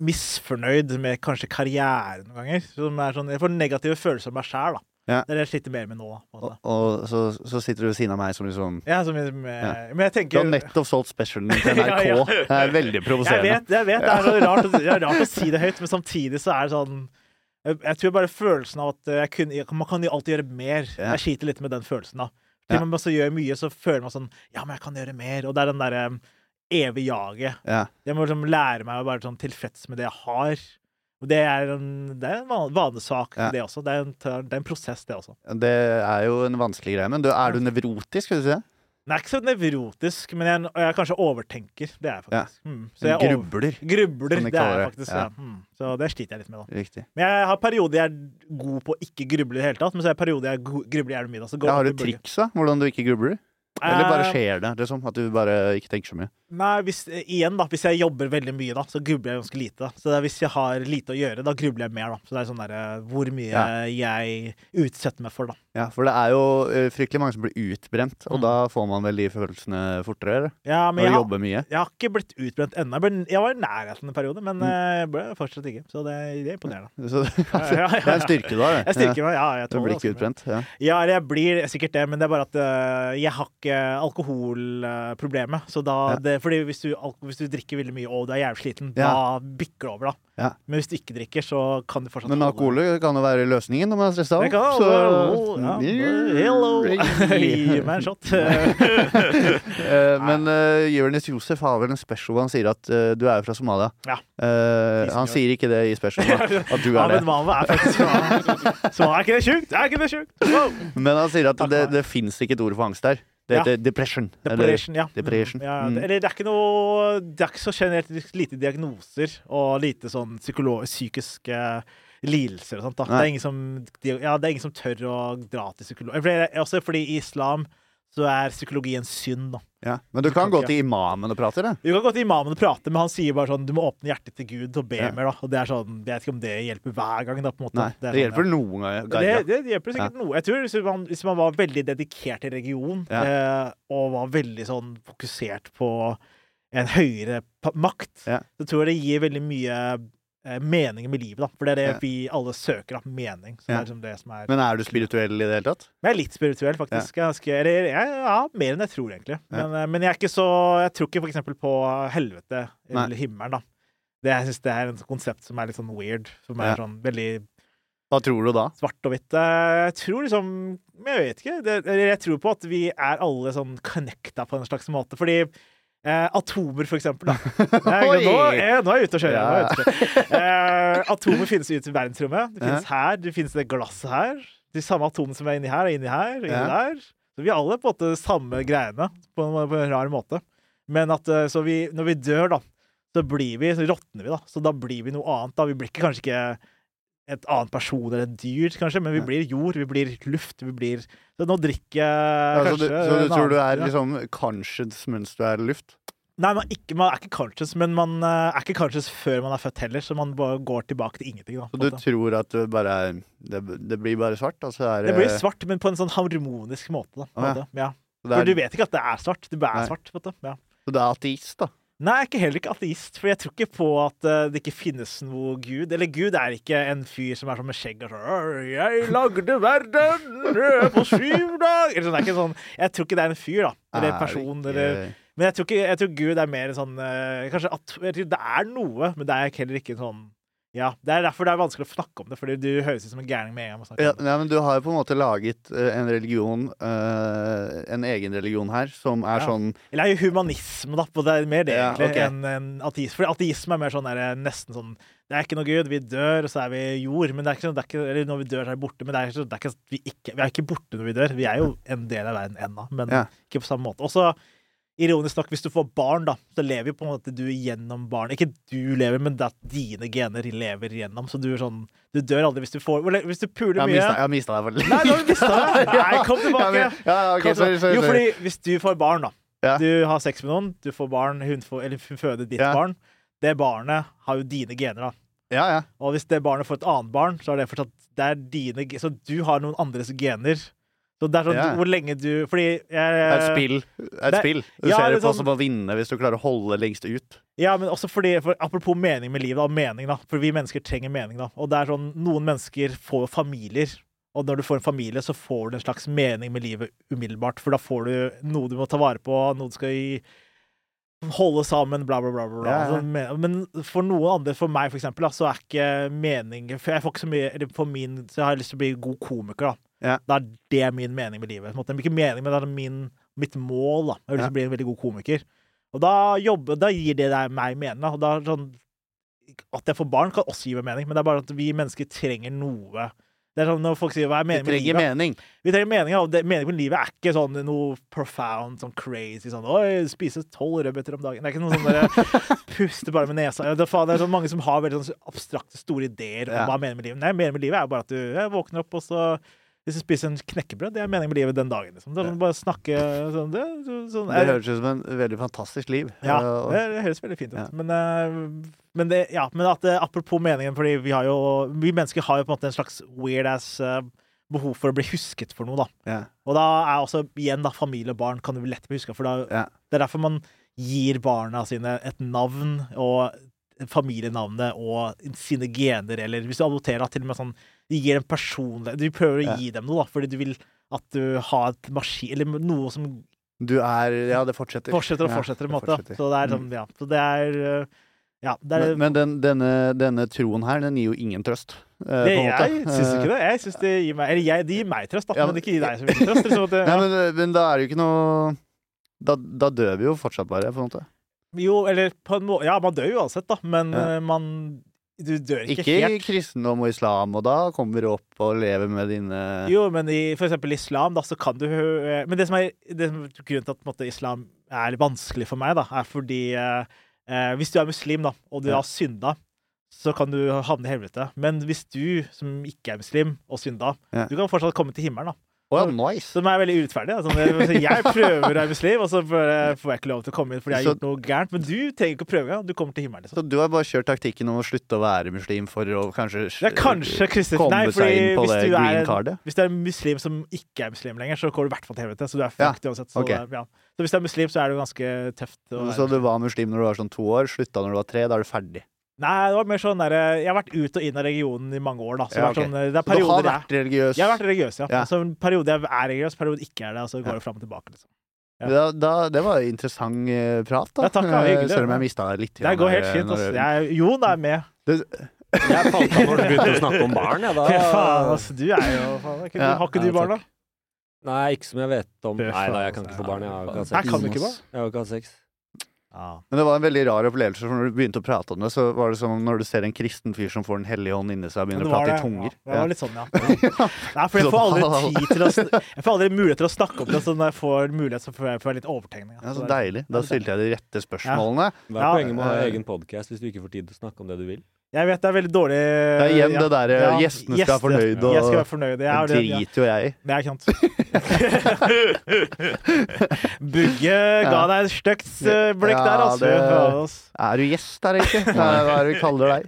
misfornøyd med kanskje karriere noen ganger. Som er sånn, jeg får negative følelser av meg sjæl, da. Ja. Det er det jeg sliter mer med nå. Og, og så, så sitter du ved siden av meg som liksom Ja, som, med, med, Ja. Men jeg Du har nettopp solgt specialen din til NRK. ja. Det er veldig Jeg provoserende. vet, jeg vet, det er rart, det er rart å si det høyt, men samtidig så er det sånn Jeg, jeg tror bare følelsen av at jeg jeg, man kan alltid gjøre mer. Ja. Jeg sliter litt med den følelsen, da. Ja. Til man også gjør mye, så føler man sånn Ja, men jeg kan gjøre mer. Og det er den derre evig jaget. Ja. Jeg må liksom lære meg å være sånn tilfreds med det jeg har. Det er en, det er en vanesak, Ja. det også. Det er, en, det er en prosess, det også. Det er jo en vanskelig greie. Men du, er du nevrotisk, skal du si det? Er ikke så nevrotisk, men jeg, jeg kanskje overtenker. Det er jeg faktisk. Mm. Så jeg over- Grubler. Grubler, de det er jeg faktisk. Ja. Ja. Mm. Så det sliter jeg litt med, da. Riktig. Men jeg har perioder jeg er god på å ikke gruble i det hele tatt. Men så er perioder jeg grubler jævlig mye. Da, så går Ja, har du triks, da? Hvordan du ikke grubler? Eller bare Eh, skjer det? Liksom, at du bare ikke tenker så mye? Nei, hvis, igjen da, hvis jeg jobber veldig mye, da, så grubler jeg ganske lite. da. Så det er hvis jeg har lite å gjøre, da grubler jeg mer. da. Så det er sånn der, eh, hvor mye Ja. jeg utsetter meg for, da. Ja, for det er jo eh, fryktelig mange som blir utbrent, og Mm. da får man vel de følelsene fortere? eller? Ja, men jeg du har, jobber mye? jeg har ikke blitt utbrent ennå. Jeg, jeg var i nærheten en periode, men Mm. jeg ble fortsatt ikke. Så det, det er imponerende. Så, altså, ja, ja, det er en styrke du har, det. Jeg styrker meg, ja. jeg Du blir ikke utbrent? Ja. Jeg blir sikkert det, men det er bare at jeg har ikke alkoholproblemet. Så da, Ja. det, fordi hvis du, hvis du drikker veldig mye og du er jævlig sliten, Ja. da bikker det over, da. Ja. Men hvis du ikke drikker, så kan du fortsatt Men alkohol kan jo være løsningen når man er stressa. Så- ja, Hello! Gi meg en shot. Eh, Men uh, Jonis Josef har vel en special han sier at uh, du er jo fra Somalia. Ja. Eh, han sier ikke det i specialen, at, du er det. Mava er faktisk fra Så er ikke det sjukt? Er ikke det sjukt? Wow. Men han sier at det, det fins ikke et ord for angst der. Det Ja. heter depression. Eller, Depression, ja. depression. Ja, Mm. det, eller det er ikke noe Det er ikke så generelt lite diagnoser og lite sånn psykiske lidelser og sånt. da. Det er, ingen som, ja, det er ingen som tør å dra til psykolog. Også fordi i islam så er psykologi en synd. da. ja. Men du kan gå til imamen og prate, det. Du kan gå til imamen og prate, men han sier bare sånn du må åpne hjertet til Gud og be Ja. mer. da. Og det er sånn, Jeg vet ikke om det hjelper hver gang. da, på en måte. Nei, er det sånn, hjelper ja. noen ganger. Det, det hjelper sikkert noe. Jeg tror hvis man, hvis man var veldig dedikert i religion Ja. eh, og var veldig sånn fokusert på en høyere makt, Ja. så tror jeg det gir veldig mye eh, mening med livet. da. For det er det Ja. vi alle søker. da, Mening. Ja. er liksom det som er Men er du spirituell i det hele tatt? Jeg er litt spirituell, faktisk. Ja. Jeg, jeg, ja, mer enn jeg tror, egentlig. Men, eh, men jeg er ikke så Jeg tror ikke eksempel på helvete Nei. eller himmelen, da. Det, jeg syns det er et konsept som er litt sånn weird. Som er sånn veldig Hva tror du da? svart og hvitt. Eh, Jeg tror liksom Jeg vet ikke. Det, jeg tror på at vi er alle sånn connecta på en slags måte. Fordi eh, atomer, for eksempel. Da. Nei, nå, er, nå er jeg ute og kjører. Ja. Nå jeg ute og kjører. Eh, atomer finnes ute i verdensrommet. Det finnes her, det finnes det glasset her. De samme atomene som er inni her, er inni her, inni Ja. der. Så vi er alle på en måte samme greiene, på en, på en rar måte. Men at eh, så vi, når vi dør, da, så blir vi, så råtner vi, da. Så da blir vi noe annet. da. Vi blir ikke, kanskje ikke et annet person eller et dyr, kanskje, men vi blir jord, vi blir luft, vi blir Så nå drikker jeg Altså, du, så du en tror du er liksom conscious mens du er luft? Nei, man ikke, man er ikke conscious, men man eh, er ikke conscious før man er født heller, så man bare går tilbake til ingenting. Da, Så du måte. tror at du bare er Det, det blir bare svart? Altså er det blir svart, men på en sånn harmonisk måte. Da, ja. måte. Ja. For er- du vet ikke at det er svart. Det bare Nei. er svart. Vet du. Ja. Så du er ateist, da? Nei, jeg er ikke heller ikke ateist, for jeg tror ikke på at eh, det ikke finnes noe Gud. Eller Gud er ikke en fyr som er sånn med skjegg og sånn «Åh, 'Jeg lagde verden øh, på syv dager' Eller sånn, det er ikke sånn Jeg tror ikke det er en fyr, da. Eller en Er person. Eller, men jeg tror, ikke, jeg tror Gud er mer sånn eh, Kanskje at, jeg tror Det er noe, men det er heller ikke sånn Ja, Det er derfor det er vanskelig å snakke om det, Fordi du høres ut som en gærning med en gang. Ja, ja, men du har jo på en måte laget uh, en religion, uh, en egen religion her, som er Ja. sånn Eller det er jo humanisme, da. Det er mer det, Ja, egentlig, okay. enn en ateisme. For ateisme er mer sånn der, nesten sånn Det er ikke noe Gud, vi dør, og så er vi jord. Men det er ikke sånn, det er ikke, eller når vi dør, så er vi borte. Men det er ikke, sånn- det er ikke, vi, ikke, vi er ikke borte når vi dør. Vi er jo en del av verden ennå, men ikke på samme måte. Og så, ironisk nok, hvis du får barn, da, så lever jo på en måte du gjennom barn. Ikke du lever, men det at dine gener lever gjennom. Så du er sånn Du dør aldri hvis du får Hvis du puler mye Jeg har mista deg for litt. Nei, nå har du mista! Nei, kom tilbake! Ja, men- ja, ok, Kom sorry, sorry, Jo, fordi hvis du får barn, da. Ja. Du har sex med noen, du får barn, hun, får, eller hun føder ditt Ja. barn. Det barnet har jo dine gener, da. Ja, ja. Og hvis det barnet får et annet barn, så er det fortsatt det er dine Så du har noen andres gener. Så det er sånn Ja. hvor lenge du Fordi jeg Det er et spill. Det er et spill. Du ja, ser det på sånn- som å vinne hvis du klarer å holde lengst ut. Ja, men også fordi for, Apropos mening med livet, da. Mening, da. For vi mennesker trenger mening, da. Og det er sånn Noen mennesker får jo familier. Og når du får en familie, så får du en slags mening med livet umiddelbart. For da får du noe du må ta vare på, noe du skal gi Holde sammen, bla, bla, bla. bla. Ja, ja. Altså, me- Men for noen andre, for meg for eksempel, da, så er ikke mening For jeg får ikke så mye For min Så jeg har lyst til å bli god komiker, da. Ja. Da er det min mening med livet. Måte. Ikke mening, men det er min, mitt mål, da. Jeg vil ja. bli en veldig god komiker. Og da, jobber, da gir det meg mening. Og da sånn, at jeg får barn, kan også gi meg mening, men det er bare at vi mennesker trenger noe. Det er sånn Når folk sier 'hva er meningen med livet'? mening. Vi trenger mening, og det- Meningen med livet er ikke sånn noe profound, sånn crazy sånn 'oi, spise tolv rødbeter om dagen'. Det er ikke noe sånn der puste bare med nesa. Det, er sånn mange som har veldig sånn abstrakte, store ideer om Ja. hva meningen med livet Nei, meningen med livet er jo bare at du våkner opp, og så hvis du spiser en knekkebrød, det er meningen med livet den dagen. Liksom. Det er sånn, bare snakke sånn, det, sånn Det høres ut som en veldig fantastisk liv. ja, det, det høres veldig fint ut. Ja. Men, eh, men, det, ja, men at eh, apropos meningen, fordi vi har jo Vi mennesker har jo på en måte en slags weird ass eh, behov for å bli husket for noe, da. ja. Og da er også igjen da familie og barn kan du lett bli huska, for da, Ja. det er derfor man gir barna sine et navn og familienavnet og sine gener, eller hvis du adopterer, da, til og med sånn De gir en personlighet Du prøver å Ja. gi dem noe, da, fordi du vil at du har et maskin Eller noe som Du er Ja, det fortsetter. fortsetter og Ja, fortsetter, måte. fortsetter. Så det er sånn, Mm. ja. Så det er uh, Ja. Det er, Men, men den, denne, denne troen her, den gir jo ingen trøst. eh, på det, jeg syns ikke det. Jeg synes det gir meg Eller jeg, det gir meg trøst, da, Ja, men men- ikke gir deg så mye trøst. Liksom, at det, Nei, men, men da er det jo ikke noe da, da dør vi jo fortsatt bare, på en måte. Jo, eller på en måte Ja, man dør jo uansett, da, men Ja. uh, man Du dør ikke, Ikke helt. kristendom og islam, og da kommer du opp og lever med dine Jo, men i for eksempel islam, da, så kan du eh, Men det som er det som, grunnen til at måte, islam er vanskelig for meg, da, er fordi eh, eh, Hvis du er muslim, da, og du Ja. har synda, så kan du havne i helvete. Men hvis du som ikke er muslim, og synda, Ja. du kan fortsatt komme til himmelen, da. Ja, nice! De er veldig urettferdige. Altså, jeg, prøver arbeidsliv, og så får jeg ikke lov til å komme inn fordi jeg har gjort noe gærent. Men du trenger ikke å prøve engang. Du kommer til himmelen. Så Liksom. du har bare kjørt taktikken om å slutte å være muslim for å kanskje er kanskje komme Nei, seg inn på det green cardet? hvis du er en muslim som ikke er muslim lenger, så går du i hvert fall til helvete. Så du er Ja, uansett. Så, okay. ja. så hvis du er muslim, så er det jo ganske tøft. Så du var muslim når du var sånn to år, slutta når du var tre, da er du ferdig? Nei, det var mer sånn der, Jeg har vært ut og inn av regionen i mange år, da. Så Ja, det, er ok. sånn, det er Så du har vært religiøs? Jeg har vært religiøs, ja. Ja. Så en periode jeg er religiøs, periode ikke er det. Og så går Ja. det fram og tilbake. Liksom. Ja. Da, da, det var interessant eh, prat, da. Ja, takk, ja, Eh, hyggelig. Selv om jeg mista deg litt. Det går helt fint. Altså. Jeg, Jon er med. Jeg falt av når du begynte å snakke om barn. Ja, da. Fy faen, altså. Du er jo faen, ikke, Ja. Har ikke Nei, du barn, da? Nei, ikke som jeg vet om. Nei da, jeg kan altså. ikke få. Jeg har barn? Jeg har ikke hatt sex. Ja. Men det var en veldig rar opplevelse, for når du begynte å prate om det, så var det som når du ser en kristen fyr som får Den hellige ånd inni seg og begynner å prate prate i tunger. Ja, det var litt sånn, ja. Nei, for jeg får aldri tid til å Jeg får aldri mulighet til å snakke om det, så når jeg får mulighet, så får jeg, får jeg litt overtegning. Ja, Så så deilig. Da stilte jeg de rette spørsmålene. Hva er poenget med å ha egen podkast hvis du ikke får tid til å snakke om det du vil? Jeg vet det er veldig dårlig Det er igjen ja. det derre Ja, gjestene skal være fornøyd, og Jeg skal være fornøyd. Jeg er det driter jo jeg i. Det er sant. Bugge ga deg et stygt eh, blikk Ja, der, altså. det- Er du gjest her, egentlig? Hva er det vi kaller deg?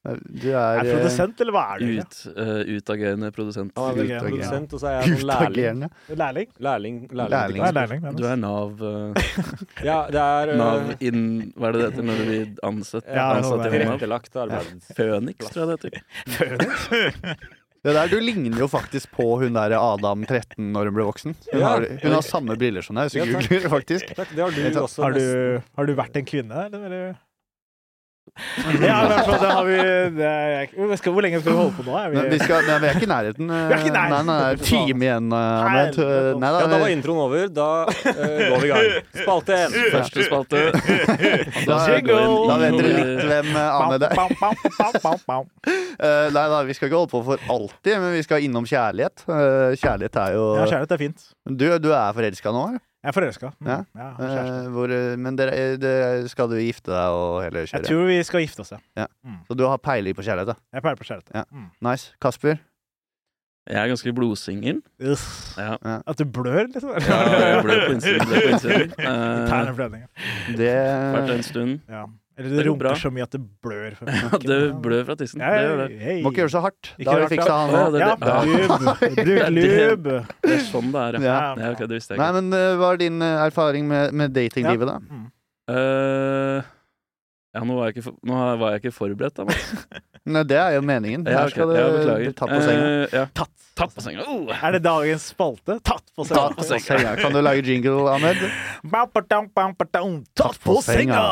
Du er, Er du produsent, eller hva er du? Ut, uh, utagerende produsent. Er Utagerende. produsent, og så er jeg eh, lærling. Lærling? Lærling. Lærling. lærling. Lærling? Du er Nav uh, Ja, det er uh, Nav inn Hva er det det heter når du blir ansett? ja, ansatt i tilrettelagt arbeid. Føniks, tror jeg det heter. Det der, Du ligner jo faktisk på hun der Adam 13 når hun ble voksen. Hun, Ja. har, hun har samme briller som deg, hvis du googler faktisk. Takk, det har du også. Har du, har du vært en kvinne, eller? Ja, i hvert fall, det har vi det er, hvor, skal, hvor lenge skal vi holde på nå? Er Men vi, vi, skal, men vi er ikke i nærheten. eh, Vi er ikke i nærheten. Nei, nei, det time igjen, Nei, Ahmed. Nei, da, Ja, da var introen over. Da uh, går vi i gang. Spalte én. Første spalte. da, da vet dere litt hvem eh, er. Bam. Eh, nei da, vi skal ikke holde på for alltid, men vi skal innom kjærlighet. Eh, kjærlighet er jo Ja, kjærlighet er fint. Du, du er forelska nå, eller? Jeg er forelska. Mm. Ja. Ja. Eh, hvor, eh, men dere, dere, skal du gifte deg og hele Jeg tror vi skal gifte oss, ja. Så du har peiling på kjærlighet, da? Jeg peiler på kjærlighet. Ja. Mm. Nice. Kasper? Jeg er ganske blodsingel. Ja. At du blør, liksom? Ja, jeg blør på innsiden. Ble på innsiden. Uh, Det Vært en stund. Eller Det det runker bra. så mye at det blør. fra Ja, det blør fra tissen. Det gjør det. Hey. Må ikke gjøre så hardt. Ikke Da har vi fiksa han òg. det- Ja. Bruk Det- lube. Det er sånn det er, ja. Ja. ja ok, det visste jeg Nei, ikke. men eh, hva er din eh, erfaring med, med datinglivet, da? Mm. Uh, ja, nå var jeg ikke, for, nå var jeg ikke forberedt, da. Nei, det er jo meningen. Her skal Ja, det beklager. bli tatt på senga. Uh, ja. Tatt. Tatt på senga. Oh. Er det dagens spalte? Tatt på senga. Tatt på senga. Kan du lage jingle, Ahmed? Tatt på senga!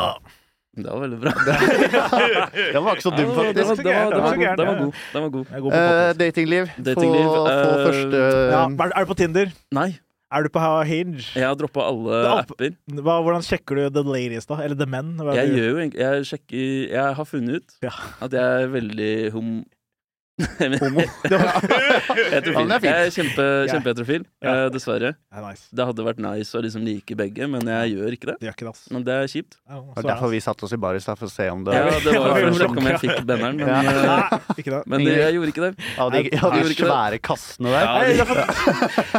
Det var veldig bra. Den var ikke så dum, det var- faktisk. det var- det var- det var Det var god. Den var god. Eh, datingliv. Datingliv, Få, få eh, første ja, er, du på Tinder? Nei, Er du på Hinge? jeg har droppa alle er opp- apper. Hva, hvordan sjekker du the ladies, da? Eller the men? Jeg gjør jo Jeg sjekker Jeg har funnet ut Ja. at jeg er veldig hom... Homo. Heterofil. Det er fint. jeg er kjempe, kjempeheterofil, eh, dessverre. Ja, nice. Det hadde vært nice å liksom like begge, men jeg gjør ikke det. Det gjør ikke det, ass. Men det er kjipt. Ja, Det så var er derfor vi satte oss i baris, da, for å se om det Ja, det var Ja, for å sjekke om jeg fikk benneren, men, Ja. eh, Nei, ikke det. men det, jeg gjorde ikke det. Ja, de, ja, de Jeg gjorde ikke det. svære kassene der. Ja, Nei, de- jeg har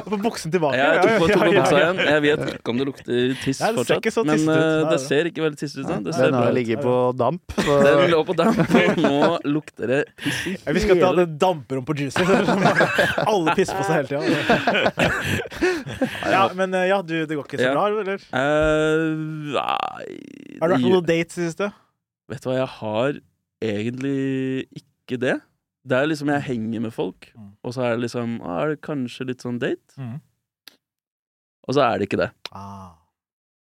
fått på buksen tilbake. Jeg tok på, tok på Ja, ja, buksa igjen. Jeg vet ikke om det lukter tiss Nei, det ser fortsatt, ikke så men tissete ut. eh, Nei, det det- ser ikke veldig tissete ut. Det ser Den bra har ut. ligget på damp. Den lå på damp, og nå lukter det piss Ja, Vi skal ikke det damper om på Juicy. Alle pisser på seg hele tida. Ja, men eh, ja, du, det går ikke så bra, eller? Nei Har du vært på noen dates i det siste? Vet du hva, jeg har egentlig ikke det. Det er liksom jeg henger med folk, Mm. og så er det liksom ah, Er det kanskje litt sånn date? Mm. Og så er det ikke det. Ah.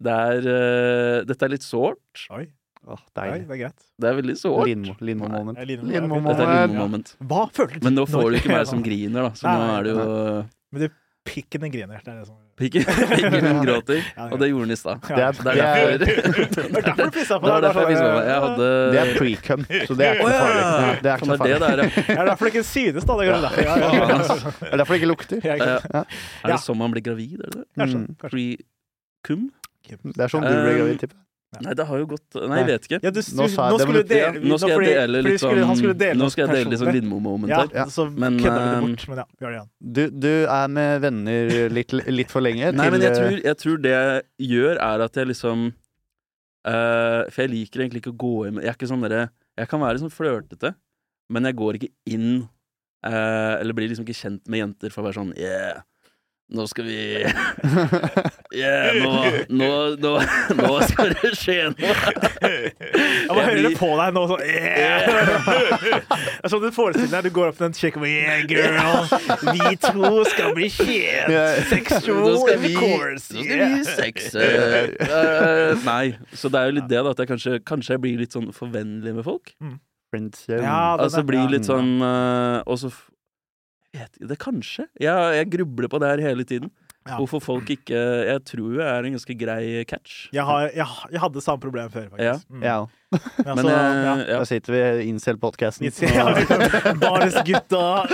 Det er uh, Dette er litt sårt. Oi, Åh, deilig. deilig. det er greit. Det er veldig sårt. Lindmo, Lindmo moment. Lindmo, Lindmo ja, Dette er moment. moment. Hva følte du Men nå får du ikke meg som griner, da. Så Nei, nå er det jo Pikken din griner. Det er det som Pikken pikken gråter, og det gjorde den i stad. Det er, Det det er er, derfor er du pissa på deg. det er pre-cum, så det er ikke farlig. Det er ikke Kan det er det farlig. Det er derfor det ikke synes, da. Det er derfor. Ja, ja, ja. Det er derfor det ikke lukter. Er det sånn man blir gravid, er det. Mm. Pre-cum? Det er sånn du Eh, gravid, tipper jeg. Nei, det har jo gått Nei, jeg vet ikke. Ja, du, du, Nå nå, skulle du dele Nå skal jeg dele litt sånn Nå skal jeg dele litt sånn. Lindmo-moment Ja, her. Ja. så Men, eh, bort. Men ja, gjør det igjen. Du, du er med venner litt, litt for lenge. Nei, men jeg eh, tror, jeg tror det jeg gjør, er at jeg liksom eh, For jeg liker egentlig ikke å gå inn Jeg er ikke sånn derre Jeg kan være sånn flørtete, men jeg går ikke inn eh, Eller blir liksom ikke kjent med jenter for å være sånn Yeah, nå skal vi Yeah, nå, nå, nå, nå skal det skje noe. Jeg må Jeg høre det på deg nå sånn yeah! Det er sånn du forestiller deg. Du går opp til en chick og Yeah, girl! Vi to skal bli kjent! Sexual Nå skal vi, intercourse! nå skal vi sexe. Uh, nei, så det er jo litt det, da. At jeg kanskje, kanskje jeg blir litt sånn forvennlig med folk. Mm. ja. Altså blir litt sånn uh, Og så vet det kanskje. Jeg, jeg grubler på det her hele tiden. Ja. Hvorfor folk ikke Jeg tror jo jeg er en ganske grei catch. Jeg, har, jeg, jeg hadde samme problem før, faktisk. Mm. Ja. Ja, Men så, eh, ja. ja. Da sitter vi i Incel-podkasten. Ja, Baris gutta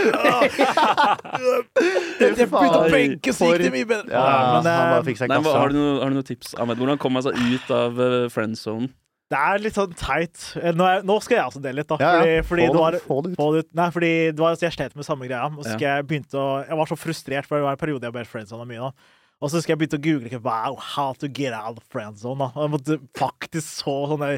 Jeg begynte å benke, så gikk det mye bedre. Ja, men, han bare eh, fikk seg Nei, har, du noen, har du noen tips? Ahmed? Hvordan kom man seg ut av uh, friend zone? Det er litt sånn teit. Eh, Nå, er, nå skal jeg også dele litt, da. Ja, ja. Fordi, fordi det var det ut. ut. Nei, fordi det var, jeg slet med samme greia. Og så jeg begynte å Jeg var så frustrert, for det var en periode jeg ble friendzona mye. da Og så skal jeg begynne å google ikke, wow, how to get out of friend zone. Da. Og jeg måtte faktisk så sånne.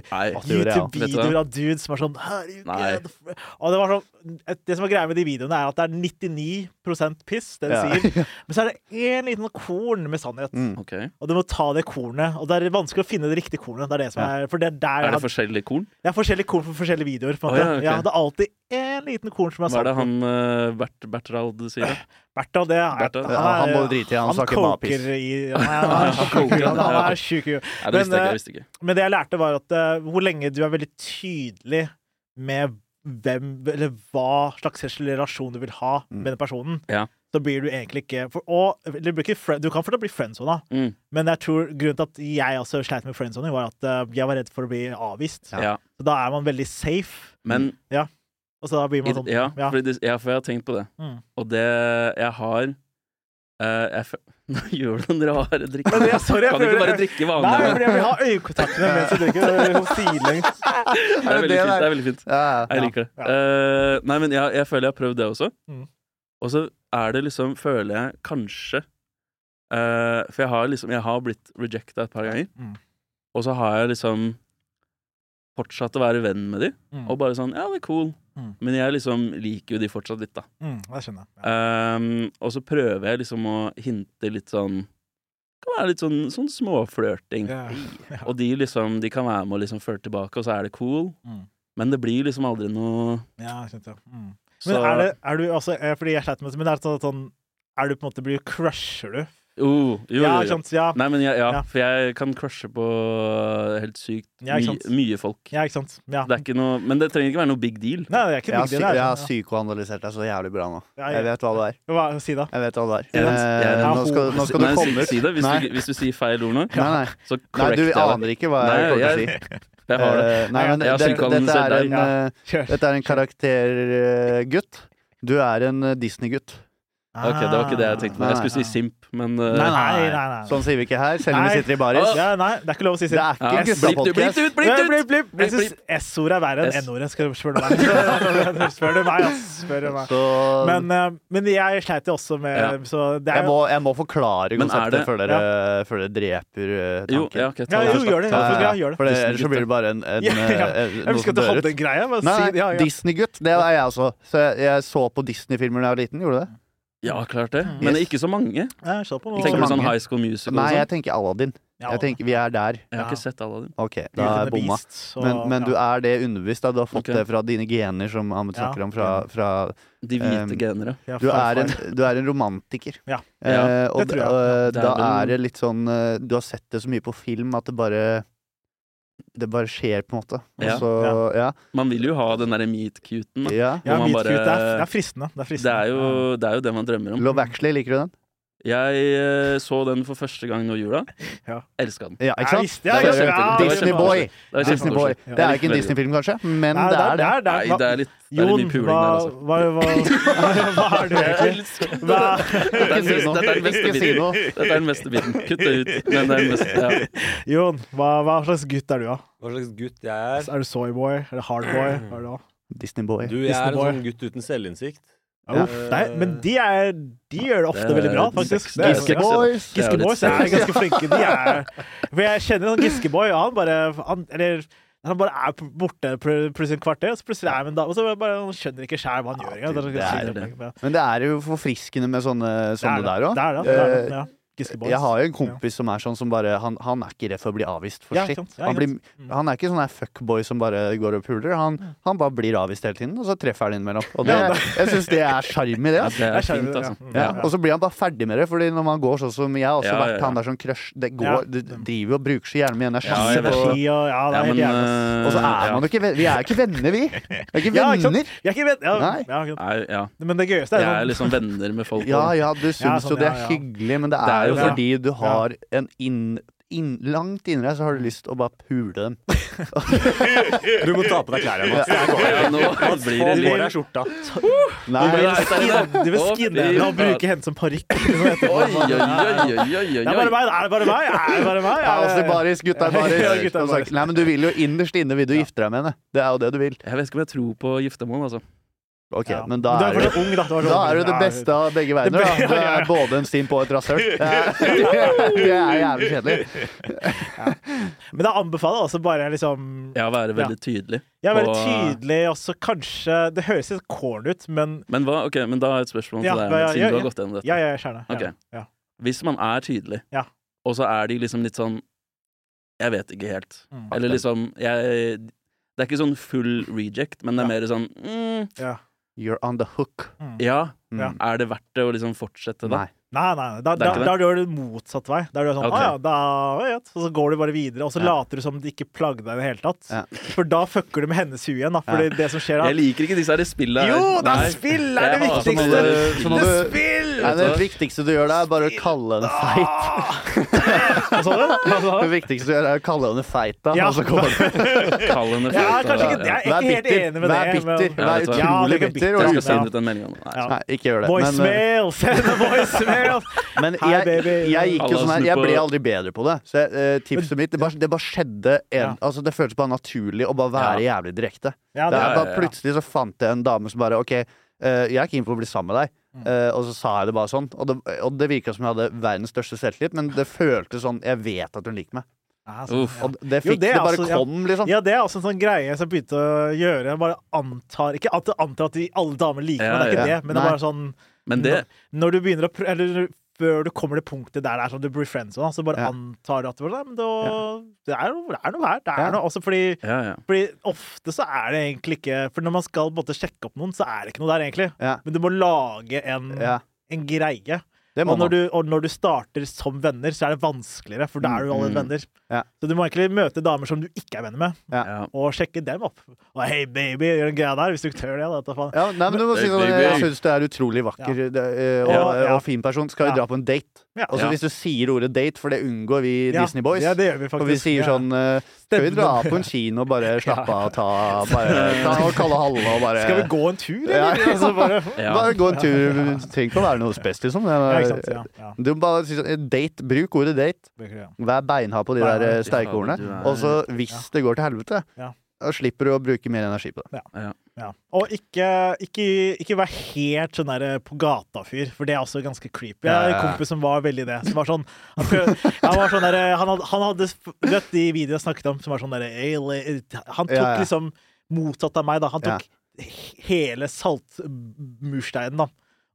YouTube-videoer av dudes som er sånn how do you get Nei. out of fri-" Og det var sånn Det som er greia med de videoene, er at det er 99% piss, det de Ja. sier. Men så er det én liten korn med sannhet. Mm. okay. Og du må ta det kornet. Og det er vanskelig å finne det riktige kornet. Det er det som Ja. er, for det er der Er det forskjellige korn? det er forskjellige korn for forskjellige videoer. På en måte. måte. ja, okay. ja, det er alltid én liten korn som er Hva er det han uh, Bert, Bertrald sier? da? Det er, Bertha? Ja, han må drite i, han snakker bare coker i Han er, ja. sjuk i huet. Men, eh. Men det jeg lærte, var at uh, hvor lenge du er veldig tydelig med hvem eller hva slags relasjon du vil ha Mm. med den personen, Ja. så blir du egentlig ikke for, og, du, ikke friend, du kan fortsatt bli friendzona, Mm. men jeg tror grunnen til at jeg også sleit med friendzone, var at eh, jeg var redd for å bli avvist. Ja. Ja. Så da er man veldig safe. Men Og så da blir man sånn ja, ja. det, ja, for jeg har tenkt på det. Mm. Og det jeg har eh, jeg, Nå gjør du noen rare drikker. Men sorry, kan du ikke bare drikke Nei, vanlig? fordi jeg vil ha øyekontaktene mens du drikker. Det er sidelengs. Det er veldig fint. Det er veldig fint. Ja, ja. Jeg liker det. Ja. Eh, nei, men jeg, jeg føler jeg har prøvd det også. Mm. Og så er det liksom, føler jeg kanskje uh, For jeg har liksom Jeg har blitt rejecta et par ganger. Mm. Og så har jeg liksom fortsatt å være venn med de Mm. og bare sånn Ja, det er cool. Mm. Men jeg liksom liker jo de fortsatt litt, da. Mm, det skjønner jeg. Ja. Um, og så prøver jeg liksom å hinte litt sånn Kan være litt sånn, sånn småflørting. Yeah. Ja. Og de liksom De kan være med og liksom flørte tilbake, og så er det cool. Mm. Men det blir liksom aldri noe Ja, jeg skjønte. Mm. Men er, det, er du altså Fordi jeg sleit med det, men er det sånn, sånn Er du på en måte Blir crusher du? Jo, jo, ja, jo, jo. sant? Ja, Nei, men jeg, ja, Ja. for jeg kan crushe på helt sykt Ja, my, mye folk. ja, ikke sant? Ja. Det er ikke noe Men det trenger ikke være noe big deal. Nei, det er ikke Jeg big deal. det jeg er har psykoanalysert deg så jævlig bra nå. ja. Jeg vet hva det er. Hva, si da. Jeg vet hva det er. Jeg jeg Eh, nå skal, nå skal du komme ut. si det. Hvis, du, hvis du sier feil ord nå, Nei, nei. så nei, correct du jeg det. aner ikke hva jeg Nei, kommer til å si. jeg, jeg har det. Uh, nei, men Jeg det, psykoanalysert dette er en, Ja. eh, dette er en karaktergutt. Du er en Disney-gutt. Ok, det var ikke det jeg tenkte. Nei, Jeg skulle nei. si simp, men uh, Nei, Nei, nei, nei. Sånn sier vi ikke her, selv om vi sitter i baris. Ja, nei, det er ikke lov å si Det sin. er ikke ja, Blipp blip ut, blipp du ut! Jeg syns S-ordet er verre enn N-ordet. Skal du spørre meg? Spør du meg, ass. Spør du meg. Så Men, uh, men jeg sleit jo også med Ja. Så det jeg er må, jo jeg må forklare konseptet det- før dere, før dere dreper Jo, tanken. ja, ok, Ja, det jo, gjør det. Ja, Ja, ja, gjør det. For ellers så blir det bare en, en, Ja, ja. Jeg noe husker som at du dør hadde ut. en greie. Ja, ja. Disney-gutt, det er jeg også. Så jeg, jeg så på Disney-filmer da jeg var liten. Gjorde du det? Ja, klart det. Mm. Men Yes. ikke så mange. Ja, jeg så på. Tenker du sånn High School Musical Nei, jeg sånn? tenker Aladdin. Ja, Jeg tenker Vi er der. Jeg har ikke sett Aladdin. Ok, da er bomma. Men, men du er det underbevisst. Du har fått okay. det fra dine gener, som Ahmed Ja. snakker om. Fra, fra De hvite Um, genere. Du, er en, du er en romantiker. Ja. Uh, og det tror jeg. eh, Det er da er det litt sånn uh, Du har sett det så mye på film at det bare Det bare skjer, på en måte. Og Ja. så, ja. Man vil jo ha den derre meet-cuten. ja. Ja, man meet bare- cute, det, er, det er fristende. Det er, Det er, jo, det er jo det man drømmer om. Love Actually, liker du den? Jeg eh, så den for første gang nå i jula. Ja. Elska den. Ja, ikke sant? Ja, Det er ja, ja, Disney-boy. Det er Disney. Det er ikke en Disney-film, kanskje, men Nei, det er det. det er, det Nei, er, det er litt, det er litt mye puling hva, der, altså. hva, hva, hva er du egentlig? Hva? Dette er den beste- dette er den beste biten. Dette er den beste biten. Kutt det ut. Men det er den beste. Ja. Jon, hva, hva slags gutt er du, da? Hva slags gutt jeg er? Er du soyboy? Er du hardboy? Hva er du da? Disney Boy. Du, jeg er en sånn gutt uten selvinnsikt. Uff, nei, men de, er, de gjør det ofte Det veldig bra, faktisk. Giskeboys Giske ja. Boys. Det Giske Boys er ganske flinke. De er For jeg kjenner sånn Giskeboy, og han bare han, Eller han bare er borte plutselig et kvarter, og så plutselig er han en dame, og så bare han skjønner ikke sjæl hva han gjør engang. det Det det. det. Men det er jo forfriskende med sånne, sånne der òg. Det er det. det, er det. Ja. Giske Boys. Jeg har jo en kompis som er sånn som bare Han, han er ikke redd for å bli avvist for Ja, sant. Ja, Han, ikke blir. Mm. han er ikke sånn her fuckboy som bare går og puler. Han, han bare blir avvist hele tiden, og så treffer han innimellom. Og det, Ja, jeg syns det er sjarm i det. Ja, det er skjønner fint, det, altså. ja. Ja, og så blir han bare ferdig med det, Fordi når man går sånn som Jeg har også Ja, vært ja, ja. han der som crush Det går, Ja. du driver og bruker så gjerne mye energi. Ja, jeg på, Energi og Ja, det Ja, er men helt jævlig. ass. og så er man jo ikke venner. Vi er jo ikke venner, vi. Vi er ikke Ja, ikke sant? venner. Jeg er ikke vet, ja, Nei. ja, ikke sant. Nei, ja. Men det gøyeste er Jeg er sånn liksom venner med folk. Ja, og- ja, du syns sånn, jo det ja, er ja. hyggelig, men det Det er er jo fordi du har en inn, inn Langt inni deg så har du lyst til å bare pule dem. Du må ta på deg klærne, Mats. Ja, nå blir det deg skjorta. Nei, Du vil skinne- du vil skinne henne og bruke henne som parykk. liksom, etterpå. Oi, oi, oi, oi, oi, Det er bare oi. meg, er det bare meg? Er det bare meg? ja, altså, det- baris, gutta er baris. Ja, gutta er Og så- baris. Nei, men du vil jo innerst inne vil du gifte deg med henne. Det er jo det du vil. Jeg vet ikke om jeg tror på giftermål, altså. Ok, Ja. men da er er du ung, da. Da, da er du det beste av begge verdener. Da. Du ja, ja. er både en stim på et rasshøl. Det er, er jævlig kjedelig. Men jeg anbefaler også bare liksom Ja, være veldig tydelig. Ja, være veldig på- tydelig, og så kanskje Det høres litt corn ut, men Men, hva, ok, men da har jeg et spørsmål til Ja, deg, ja, ja, siden ja, du har gått gjennom dette. ja, ja, gjerne. Ok. gjerne. Ja. Hvis man er tydelig, Ja. og så er de liksom litt sånn Jeg vet ikke helt. Mm. Eller liksom jeg, Det er ikke sånn full reject, men det er Ja. mer sånn mm, Ja. You're on the hook. Mm. Ja, Mm. Ja. er det verdt det å liksom fortsette da? Nei. Nei, nei, da, Det da, er ikke da gjør du det motsatt vei. Da er du sånn okay. ah, ja, da ja, Og så går du bare videre, og så Ja. later du som det ikke plagde deg i det hele tatt. Ja. For da fucker du med hennes hue igjen, da. Fordi det som skjer da Jeg liker ikke disse her spillene. Jo, da Nei. spill er det viktigste! du, så må Det du spill! Nei, det viktigste du gjør da, er bare å kalle henne feit. Hva sa du? Det viktigste du gjør, er å kalle henne feit, da. Ja. Og så Kall henne Ja, feit, kanskje da. ikke, jeg er ikke helt enig med det. Vær bitter. Vær Ja. Ja, utrolig er bitter. Jeg skal sende ut en melding om det. Nei. Ikke gjør det. Men, eh, Voicemail! Send en voicemail! men jeg, baby. jeg gikk jo sånn her Jeg ble aldri bedre på det. Så eh, tipset mitt det bare, det bare skjedde en, Altså Det føltes bare naturlig å bare være jævlig direkte. Det det er bare. Plutselig så fant jeg en dame som bare OK, eh, jeg er keen på å bli sammen med deg. Mm. Eh, og så sa jeg det bare sånn. Og det, og det virka som jeg hadde verdens største selvtillit, men det føltes sånn Jeg vet at hun liker meg. Ja, sånn, Uff. ja. Og det Jo, fikk det det, er bare altså- ja. kom, liksom. Ja, det er også en sånn greie som jeg begynte å gjøre. Jeg bare antar Ikke at jeg antar at de, alle damer liker meg, det er ikke Ja, ja. det, men det er bare sånn Men det Når du begynner å prøve Eller før du kommer til punktet der det er sånn du blir friends med, så bare Ja. antar du at det, men da, det, er noe, det er noe her. Det er Ja. noe, også fordi, Ja, ja. fordi ofte så er det egentlig ikke For når man skal både sjekke opp noen, så er det ikke noe der, egentlig. Ja. Men du må lage en, Ja, en greie. Det må Og når, du, og når du starter som venner, så er det vanskeligere, for da er du allerede Mm. venner. Ja. Så du må egentlig møte damer som du ikke er venner med, ja. og sjekke dem opp. Og hei, baby, gjør en greie der, hvis du tør det. Da. Ja, nei, men du må si Hey, sånn. Jeg syns du er utrolig vakker eh, og, og fin person. Skal vi dra på en date? Ja. Og så Ja. Hvis du sier ordet date, for det unngår vi Ja, Disney Boys. Ja, det gjør vi faktisk. og vi sier Ja. sånn eh, Skal vi dra på en kino og bare slappe av ta, bare, ta og kalle halve og bare Skal vi gå en tur, Ja. eller? Altså, bare, Ja. Bare gå en tur. Trenger ikke å være noe spes, liksom. Du bare si sånn Date. Bruk ordet date. Vær beinhard på de der eh, steikeordene. Og så, hvis det går til helvete, Ja. Da slipper du å bruke mer energi på det. Ja. Og ikke, ikke, ikke vær helt sånn der på gata-fyr, for det er også ganske creepy. Jeg har Ja, ja, en kompis som var veldig det. Som var sånn Han, prøv, var sånn der, han, hadde, han hadde vet de videoene jeg snakket om, som var sånn derre Han tok Ja, ja. liksom motsatt av meg, da. Han Ja. tok hele saltmursteinen, da.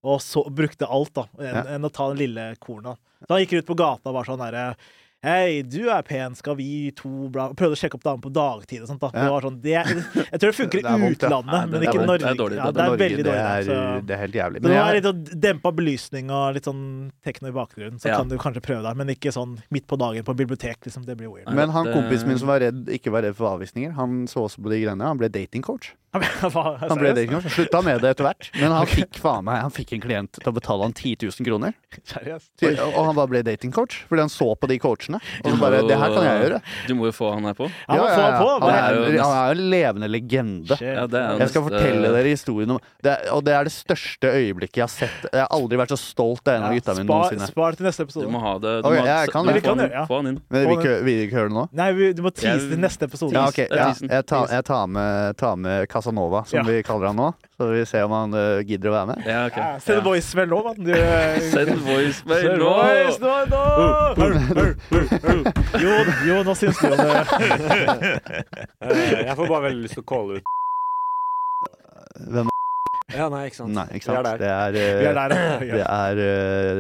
Og så brukte alt, da, enn Ja. enn å ta den lille kornet. Så han gikk ut på gata og var sånn derre Hei, du er pen, skal vi to bla Prøvde å sjekke opp damer på dagtid og sånt. da Ja. Det var sånn, det, Jeg tror det funker er i utlandet, Nei, det men ikke i. Norge. Det er dårlig, ja, det er Norge, veldig dårlig. det er, så. det er helt jævlig. Men Men jeg, det litt dempa belysning og litt sånn tekno i bakgrunnen, så Ja. kan du kanskje prøve deg, men ikke sånn midt på dagen på bibliotek. liksom, Det blir weird. Men han kompisen min som var redd, ikke var redd for avvisninger, han så også på de greiene. Han ble datingcoach. Han ble det ikke noe. Slutta med det etter hvert. Men han fikk faen meg Han fikk en klient til å betale han 10 000 kroner. Seriøst? Og han bare ble datingcoach fordi han så på de coachene. Og så bare Det her kan jeg gjøre. Du må jo få han her på. Ja, ja, ja. han på! Han Det er, jo han er jo en levende legende. Jeg skal fortelle dere historien om det er, Og det er det største øyeblikket jeg har sett. Jeg har aldri vært så stolt av en av gutta mine noensinne. spar til neste Du episode. må ha det. Du okay, jeg kan det. få han Vi kan inn. Men vi vil ikke høre det nå? Nei, du må tease til neste episode. Ja, ok. Ja, jeg, tar, jeg tar, med, tar med Casanova, som Ja. vi kaller han nå. Så vi ser om han uh, gidder å være med. Ja, okay. Ja, Send voice voicemail nå, mann. Du, eh, Send voicemail nå! voice nå, nå! Jo, jo, nå syns du om det. Eh, Jeg får bare veldig lyst til å calle ut Hvem Ja, nei, ikke sant. Nei, ikke Vi er der. Det er, Vi er eh, der, ja. det er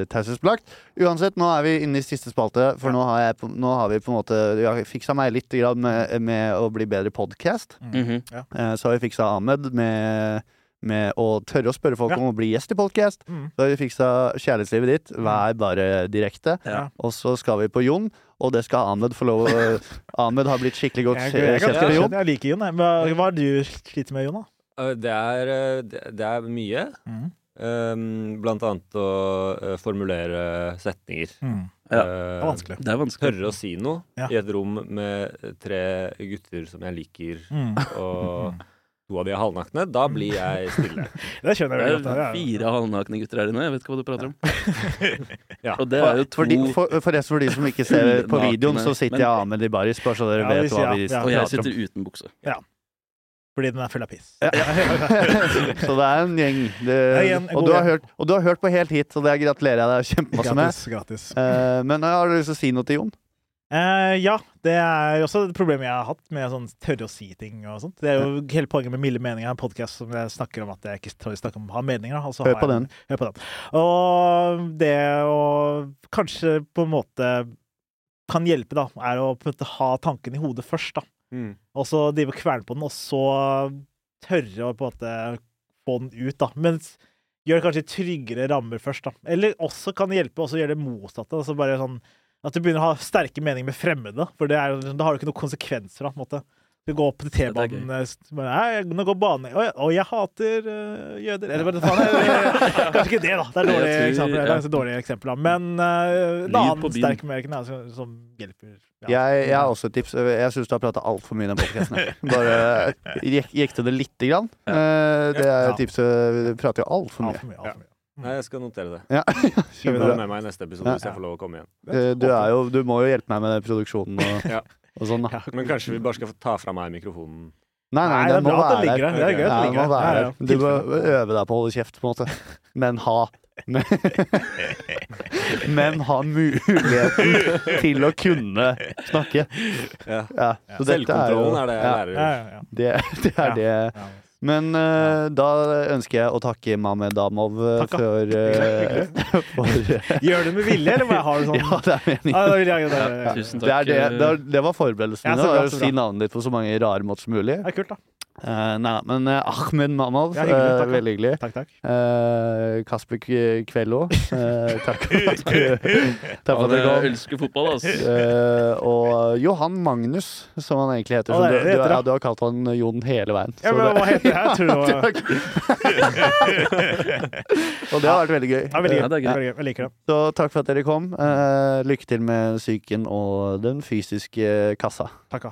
uh, taushetsbelagt. Uansett, nå er vi inne i siste spalte, for nå har, jeg, nå har vi på en måte Vi har fiksa meg litt med, med å bli bedre podkast. Mhm. Eh, Så har vi fiksa Ahmed med, med å tørre å spørre folk Ja. om å bli gjest i podkast. Mm. Så har vi fiksa kjærlighetslivet ditt. Vær bare direkte. Ja. Og så skal vi på Jon, og det skal Ahmed få lov Ahmed har blitt skikkelig godt Jeg, jeg, jeg, kjent med Jon. jeg liker Jon. jeg. Hva, hva er det du sliter med, Jon? da? Eh, Det er, eh, det er mye. Mm. Um, blant annet å eh, formulere setninger. Ja. Det er vanskelig. Det er vanskelig. Tørre å si noe Ja. i et rom med tre gutter som jeg liker, Mm. og to av de er halvnakne. Da blir jeg stille. Det skjønner Det er godt. ja, ja. fire halvnakne gutter her inne. Jeg vet ikke hva du prater om. Ja. Og det er jo to For, for, for, forresten, for de som ikke ser på videoen, så sitter jeg Ahmed i baris, bare så dere Ja, vet hva vi ja, Og jeg sitter uten bukse. Fordi den er full av piss. Så det er en gjeng. Det, er en og, du har hørt, og du har hørt på helt hit, så det gratulerer jeg deg kjempemasse med. Gratis. gratis. Eh, men har du lyst til å si noe til Jon? Uh, ja, det er også et problem jeg har hatt med sånn tørre å si ting og sånt. Det er jo hele poenget med Milde meninger, en podkast som jeg snakker om at jeg ikke tør å snakke om å ha meninger. Altså Hør på jeg- den. Hør på den. Og det å kanskje på en måte kan hjelpe, da, er å ha tanken i hodet først, da. Mm. Og så drive og kverne på den, og så tørre å på en måte få den ut, da. Men gjør det kanskje tryggere rammer først, da. Eller også kan det hjelpe å gjøre det motsatte. Altså bare sånn at du begynner å ha sterke meninger med fremmede. For det er, det da har du ikke noen konsekvenser, da, på en måte. Du går opp er T-banen eh, s- bare, «Hei, Nå går banen Og ja, å, jeg hater uh, jøder. Eller hva faen er? Kanskje ikke det, da. Det er dårlig Jeg tror- eksempel. Det er et dårlig eksempel da. Men uh, en annen sterk merken er, som, som hjelper. ja. Jeg, jeg har også et tips. Jeg syns du har prata altfor mye i den podkasten. Bare gikk, gikk til det lite grann. Uh, Det er Ja. tipset. Vi prater jo altfor mye. Alt for mye. Alt for mye. Nei, jeg skal notere det. Ja. Skriv det Kjempebra. med meg i neste episode hvis jeg får lov å komme igjen. Du, er jo, du må jo hjelpe meg med produksjonen og, Ja. Og sånn, da. Men kanskje vi bare skal få ta fra meg mikrofonen. Nei, nei, Nei, det det må bra være der. Det er gøy at det ligger der. Ja, Du må øve deg på å holde kjeft, på en måte. Men ha Men ha muligheten til å kunne snakke. Ja. Ja, så dette er jo Selvkontrollen er det jeg lærer. Ja, ja, ja. det, det er Ja. det. Men uh, da ønsker jeg å takke Mamed Damov eh, for, uh, for, uh, Gjør du det med vilje, eller bare har du sånn Ja, det er meningen. Ja, det, er, det, er, det, er, Det, det, det var forberedelsen Ja, min. Si navnet ditt på så mange rare måter som mulig. det er kult, da. Eh, nei, men uh, Ahmed Mamov, Ja, hyggelig, eh, takk, da. veldig hyggelig. Takk, takk. Eh, Kasper Kvello, takk, takk, for at dere du eh, kom. elsker fotball, altså. Og Johan Magnus, som han egentlig heter. Oh, Så det du, du, ja, du har kalt han Jon hele veien. Ja, Så men det- hva heter det? Jeg tror det og det har vært veldig gøy. ja, veldig, Ja, det er gøy. veldig gøy. Jeg liker det. Så takk for at dere kom. Eh, lykke til med psyken og den fysiske kassa. Takk.